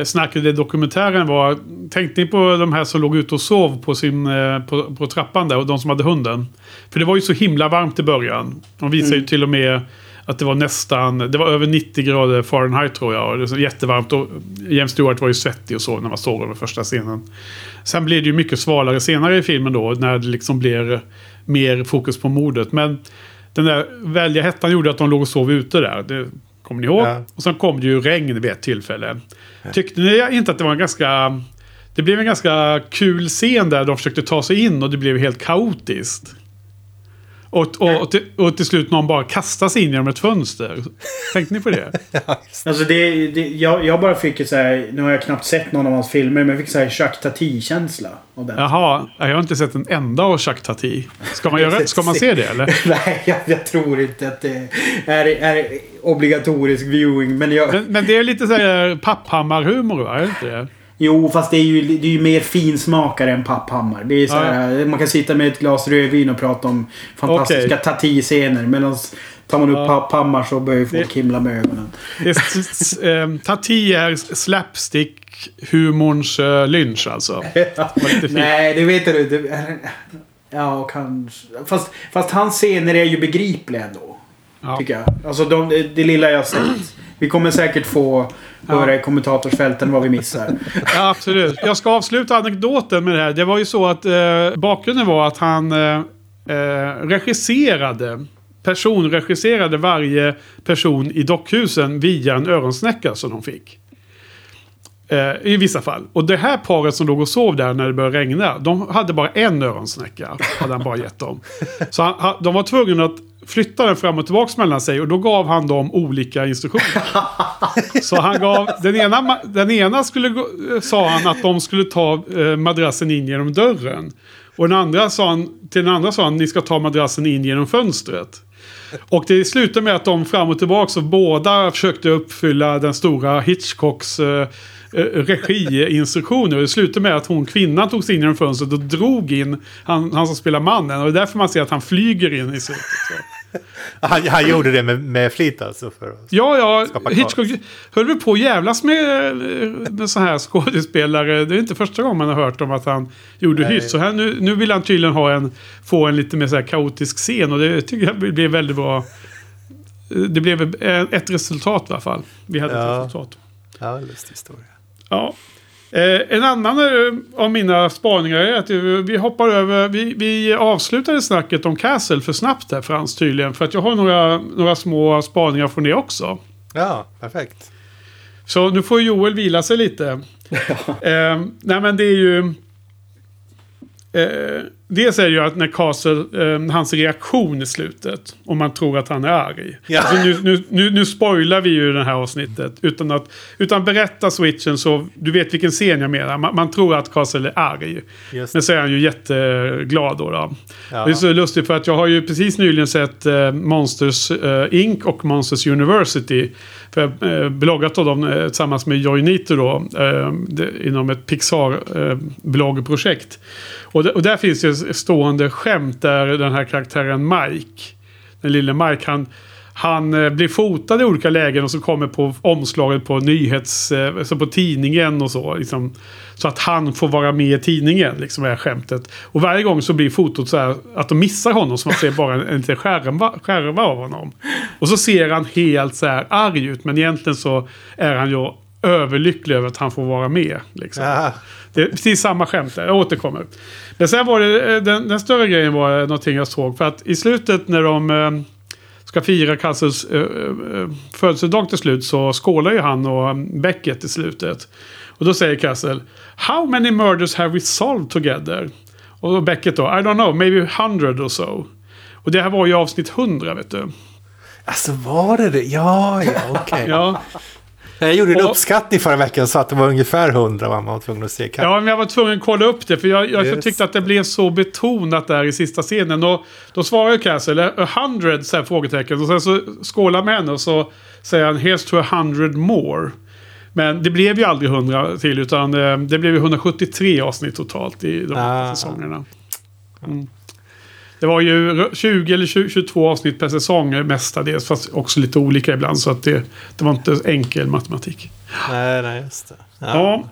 snackade dokumentären var... Tänkte ni på de här som låg ute och sov på, sin, eh, på, på trappan där och de som hade hunden? För det var ju så himla varmt i början. De visade ju till och med att det var nästan... Det var över 90 grader Fahrenheit tror jag. Och det var jättevarmt. Och James Stewart var ju svettig och så när man såg den första scenen. Sen blev det ju mycket svalare senare i filmen då. När det liksom blev mer fokus på mordet. Men den där välja hettan gjorde att de låg och sov ute där. Det kommer ni ihåg? Ja. Och sen kom det ju regn vid ett tillfälle. Tyckte ni inte att det var en ganska... Det blev en ganska kul scen där de försökte ta sig in och det blev helt kaotiskt. Och, och, och, till, och till slut någon bara kastar sig in genom ett fönster. Tänkte ni på det? Alltså det, det, jag, jag bara fick ett så här, Nu har jag knappt sett någon av hans filmer men jag fick så här Jacques Tati-känsla av den. Jaha, jag har inte sett en enda av Jacques Tati. Ska man, göra, ska man se det eller? Nej, jag, jag tror inte att det är, är obligatorisk viewing. Men jag... Men, men det är lite så här Papphammar-humor va? Är det inte det? Jo, fast det är ju, det är ju mer finsmakare än Papphammar. Det är så här, Man kan sitta med ett glas rödvin och prata om fantastiska Okej. Tati-scener. Medan tar man upp Ja. Papphammar så börjar folk himla med ögonen. är, ehm, Tati är slapstick-humorns uh, lynch alltså. Nej, det vet du. Det, ja, kanske. Fast, fast hans scener är ju begripliga ändå. Ja. Tycker jag. Alltså de, det, lilla jag sett. Vi kommer säkert få höra i kommentatorsfälten vad vi missar. Ja, absolut. Jag ska avsluta anekdoten med det här. Det var ju så att eh, bakgrunden var att han eh, eh, regisserade, personregisserade varje person i dockhusen via en öronsnäcka som de fick. Eh, I vissa fall. Och det här paret som låg och sov där när det började regna. De hade bara en öronsnäcka. Hade han bara gett dem. Så han, de var tvungna att flytta den fram och tillbaka mellan sig. Och då gav han dem olika instruktioner. Så han gav... Den ena, den ena skulle, eh, sa han att de skulle ta eh, madrassen in genom dörren. Och den andra sa han, till den andra sa han ni ska ta madrassen in genom fönstret. Och det slutade med att de fram och tillbaka så båda försökte uppfylla den stora Hitchcocks eh, regiinstruktioner. Det slutade med att hon kvinnan tog sig in genom fönstret och drog in han, han som spelar mannen. Och det är därför man ser att han flyger in i slutet. Han, han gjorde det med, med flit alltså? För att... Ja, ja. Hitchcock höll väl på att jävlas med, eh, med så här skådespelare. Det är inte första gången man har hört om att han gjorde Nej. hyss. Så här, nu, nu vill han tydligen ha en, få en lite mer så här kaotisk scen. Och det tycker jag blev väldigt bra. Eh, Det blev ett resultat i alla fall. Vi hade Ja. ett resultat. Ja, lustig historia. Ja. Eh, en annan eh, av mina spaningar är att vi, vi hoppar över. Vi, vi avslutade snacket om Castle för snabbt där Frans tydligen. För att jag har några, några små spaningar från det också. Ja, perfekt. Så nu får Joel vila sig lite. eh, nej men det är ju... Eh, dels är det ju att när Castle, eh, hans reaktion i slutet. Om man tror att han är arg. Ja. Alltså nu, nu, nu, nu spoilar vi ju det här avsnittet. Utan att utan berätta switchen så du vet vilken scen jag menar. Man, man tror att Castle är arg. Men så är han ju jätteglad då. då. Ja. Det är så lustigt för att jag har ju precis nyligen sett eh, Monsters eh, Inc. och Monsters University. För jag eh, bloggat av dem eh, tillsammans med Joy Nito då. Eh, det, inom ett Pixar-bloggprojekt. och, det- och där finns ju stående skämt där den här karaktären Mike. Den lille Mike han... Han eh, blir fotad i olika lägen och så kommer på omslaget på nyhets... Eh, alltså på tidningen och så. Liksom, så att han får vara med i tidningen, liksom är skämtet. Och varje gång så blir fotot så här att de missar honom så man ser bara en, en liten skärva, skärva av honom. Och så ser han helt så här arg ut men egentligen så är han ju överlycklig över att han får vara med. Liksom. Ja, Det är precis samma skämt där. Jag återkommer. Men sen var det eh, den, den större grejen var eh, någonting jag såg. För att i slutet när de eh, ska fira Castles eh, eh, födelsedag till slut så skålar ju han och eh, Beckett i slutet. Och då säger Castle How many murders have we solved together? Och då Beckett då I don't know, maybe hundred or so. Och det här var ju avsnitt 100 vet du. alltså var det det? Ja, ja, okej. Ja, Jag gjorde en Och- uppskattning förra veckan så att det var ungefär hundra man var tvungen att se. Kan... Ja, men jag var tvungen att kolla upp det. För jag, jag tyckte att det blev så betonat där i sista scenen. Och då svarar Castle, a hundred, så här, frågetecken. Och sen så skålar med henne och så säger han, here's to a hundred more. Men det blev ju aldrig 100 till, utan eh, det blev ju 173 avsnitt totalt i de här Ah. säsongerna. Mm. Det var ju r- 20 eller 20, 22 avsnitt per säsong mestadels, fast också lite olika ibland. Så att det, det var inte enkel matematik. Nej, nej, just det. Ja.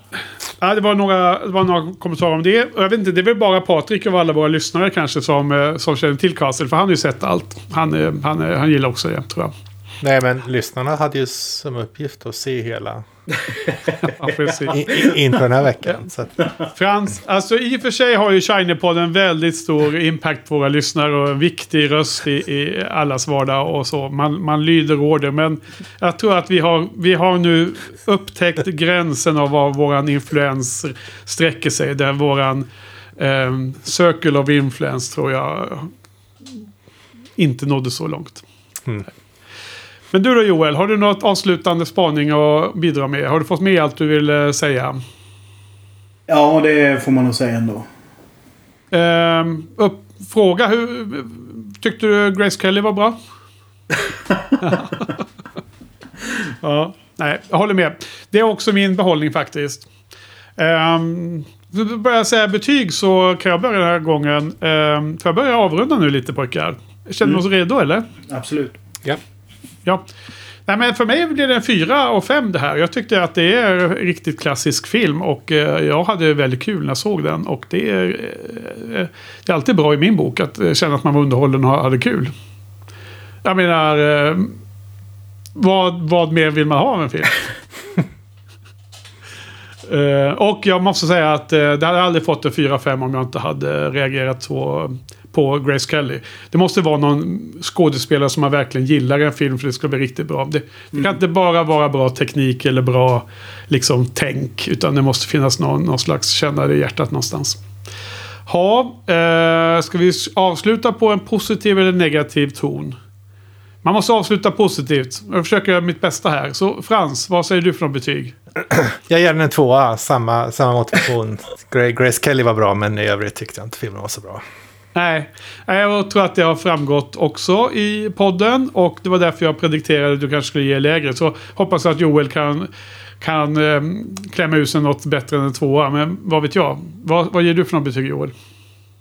ja, det var några, det var några kommentarer om det. Jag vet inte, det är väl bara Patrik av alla våra lyssnare kanske som, eh, som känner till Castle. För han har ju sett allt. Han, eh, han, eh, han gillar också det, tror jag. Nej, men lyssnarna hade ju som uppgift att se hela. Ja. I, i, inför den här veckan. Så att, Frans, alltså i och för sig har ju Shiny-podden väldigt stor impact på våra lyssnare och en viktig röst i, i allas vardag och så. Man, man lyder order. Men jag tror att vi har, vi har nu upptäckt gränsen av var våran influens sträcker sig. Där våran eh, circle of influence tror jag inte nådde så långt. Mm. Men du då Joel, har du något avslutande spaning att bidra med? Har du fått med allt du vill eh, säga? Ja, det får man nog säga ändå. Ehm, upp, fråga, hur, tyckte du Grace Kelly var bra? ja, nej, jag håller med. Det är också min behållning faktiskt. Um, börjar jag säga betyg så kan jag börja den här gången. Um, får jag börja avrunda nu lite pojkar? Känner ni oss redo eller? Absolut. ja. Ja. Nej, men för mig blir det en fyra och fem det här. Jag tyckte att det är en riktigt klassisk film och eh, jag hade väldigt kul när jag såg den. Och det är, eh, det är alltid bra i min bok att eh, känna att man var underhållen och hade kul. Jag menar, vad, vad mer vill man ha av en film? Och jag måste säga att det hade aldrig fått en 4-5 om jag inte hade reagerat så på Grace Kelly. Det måste vara någon skådespelare som man verkligen gillar en film för det ska bli riktigt bra. Det, det kan inte bara vara bra teknik eller bra liksom, tänk. Utan det måste finnas någon, någon slags kännare i hjärtat någonstans. Ha, eh, ska vi avsluta på en positiv eller negativ ton? Man måste avsluta positivt. Jag försöker göra mitt bästa här. Så Frans, vad säger du för något betyg? Jag ger den en tvåa, samma, samma motivation. Gra- Grace Kelly var bra, men i övrigt tyckte jag inte filmen var så bra. Nej, jag tror att det har framgått också i podden. Och det var därför jag predikterade att du kanske skulle ge lägre. Så hoppas jag att Joel kan, kan eh, klämma ur sig något bättre än en tvåa. Men vad vet jag? Vad, vad ger du för något betyg Joel?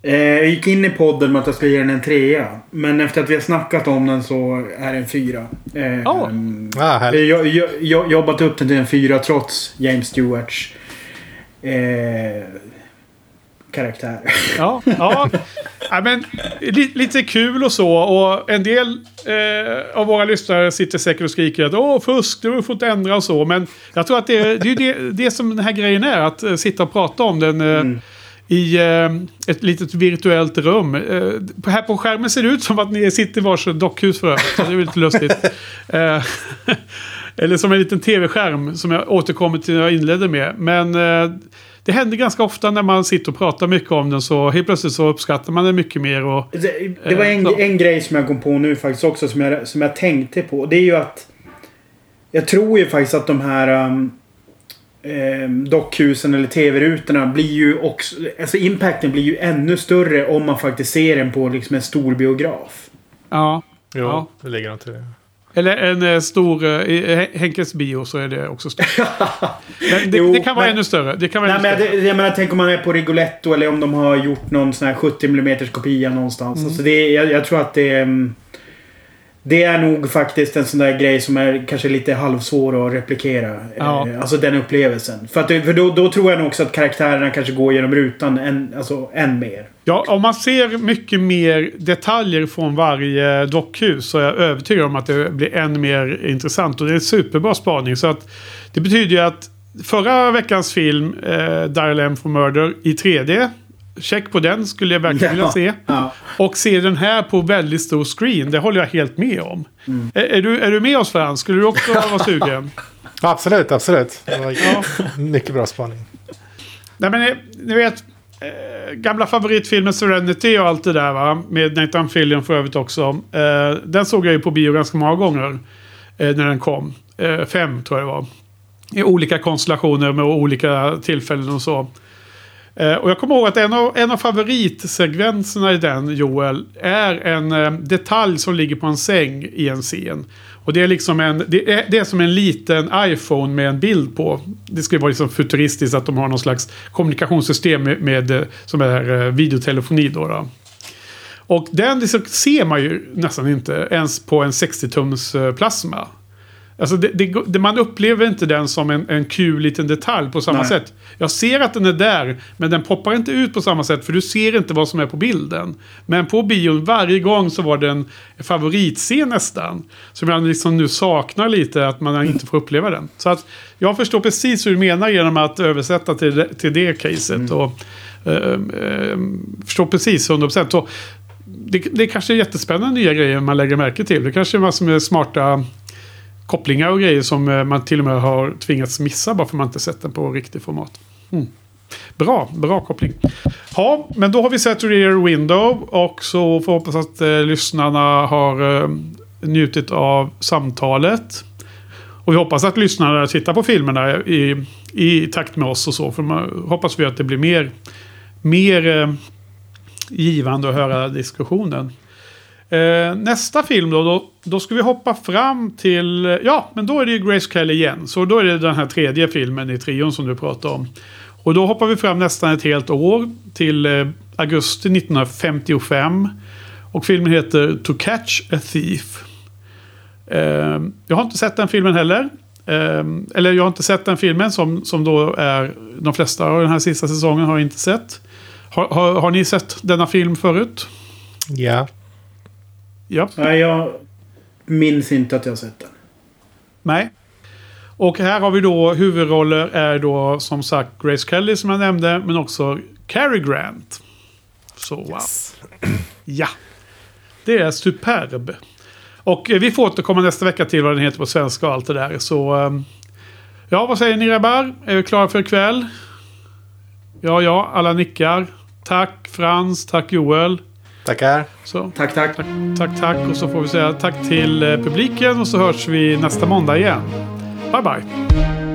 Eh, jag gick in i podden med att jag skulle ge den en trea. Men efter att vi har snackat om den så är det en fyra. Eh, ehm, Ah, härligt. jag jag jag jobbat upp den till en fyra trots James Stewarts eh, karaktär. Ja, ja. ja men, li, lite kul och så. Och en del eh, av våra lyssnare sitter säkert och skriker att åh, fusk, du har fått ändra och så. Men jag tror att det, är- det är det, det som den här grejen är. Att eh, sitta och prata om den eh, i eh, ett litet virtuellt rum. Eh, här på skärmen ser det ut som att ni sitter i varsitt dockhus för övrigt. Så det är lite lustigt. Eh, eller som en liten tv-skärm som jag återkommer till när jag inledde med. Men eh, det händer ganska ofta när man sitter och pratar mycket om den så helt plötsligt så uppskattar man den mycket mer. Och, Det, det var en, Eh, så. en grej som jag kom på nu faktiskt också som jag, som jag tänkte på. Det är ju att jag tror ju faktiskt att de här um, um, dockhusen eller tv-rutorna blir ju också... Alltså impacten blir ju ännu större om man faktiskt ser den på liksom en stor biograf. ja. Jo, Ja. det ligger något till det. Eller en eh, stor... eh, I eh, Henkes bio så är det också stort. Men det, Jo, det kan vara men- ännu större. Det kan vara Nej, men större. jag, menar, tänk om man är på Rigoletto eller om de har gjort någon sån här 70 mm kopia någonstans. Mm. Alltså det, jag, jag tror att det är... Det är nog faktiskt en sån där grej som är kanske lite halvsvår att replikera. Ja. Eh, Alltså den upplevelsen. För, att, för då, då tror jag nog också att karaktärerna kanske går genom rutan än, alltså, än mer. Ja, om man ser mycket mer detaljer från varje dockhus så är jag övertygad om att det blir än mer intressant. Och det är en superbra spaning. Så att det betyder ju att förra veckans film, eh, Dial M for Murder, i 3D. Check på den skulle jag verkligen vilja se. Ja. Och se den här på väldigt stor screen, det håller jag helt med om. Är, är, du, är du med oss Frans? Skulle du också vara sugen? Absolut, absolut. Ja. mycket bra spaning. Nej men eh, ni vet, eh, gamla favoritfilmen Serenity och allt det där va. Med Nathan Fillion för övrigt också. Eh, den såg jag ju på bio ganska många gånger. Eh, när den kom. Eh, fem tror jag det var. I olika konstellationer med olika tillfällen och så. Eh, och jag kommer ihåg att en av, en av favoritsekvenserna i den, Joel, är en eh, detalj som ligger på en säng i en scen. Och det är liksom en, det är, det är som en liten iPhone med en bild på. Det skulle vara liksom futuristiskt att de har någon slags kommunikationssystem med, med eh, som är eh, videotelefoni då. då. Och den liksom ser man ju nästan inte ens på en 60-tums plasma. Alltså det, det, det, man upplever inte den som en, en kul liten detalj på samma Nej. sätt. Jag ser att den är där, men den poppar inte ut på samma sätt för du ser inte vad som är på bilden. Men på bion varje gång så var det en favoritscen nästan. Som jag liksom nu saknar lite att man inte får uppleva den. Så att jag förstår precis hur du menar genom att översätta till det, till det caset. Och, eh, eh, förstår precis 100%. Så det, det kanske är jättespännande nya grejer man lägger märke till. Det kanske är massor med smarta kopplingar och grejer som eh, man till och med har tvingats missa bara för man inte sett den på riktigt format. Mm. Bra, bra koppling. Ja, men då har vi sett Rear Window och så får vi hoppas att eh, lyssnarna har eh, njutit av samtalet. Och vi hoppas att lyssnarna tittar på filmerna i, i takt med oss och så. För man, hoppas vi att det blir mer, mer eh, givande att höra diskussionen. Eh, nästa film då, då, då ska vi hoppa fram till... Ja, men då är det ju Grace Kelly igen. Så då är det den här tredje filmen i trion som du pratade om. Och då hoppar vi fram nästan ett helt år till eh, augusti 1955. Och filmen heter To Catch a Thief. Eh, jag har inte sett den filmen heller. Eh, eller jag har inte sett den filmen som, som då är de flesta av den här sista säsongen har jag inte sett. Har, har, har ni sett denna film förut? Ja. Ja. Nej, jag minns inte att jag har sett den. Nej. Och här har vi då huvudroller är då som sagt Grace Kelly som jag nämnde. Men också Cary Grant. Så wow. Ja. Det är superb. Och eh, vi får återkomma nästa vecka till vad den heter på svenska och allt det där. Så... ehm, Ja, vad säger ni grabbar? Är vi klara för ikväll? Ja, ja, alla nickar. Tack Frans, tack Joel. Tackar. Så, Tack, tack. tack, tack, tack. Och så får vi säga tack till eh, publiken och så hörs vi nästa måndag igen. Bye, bye.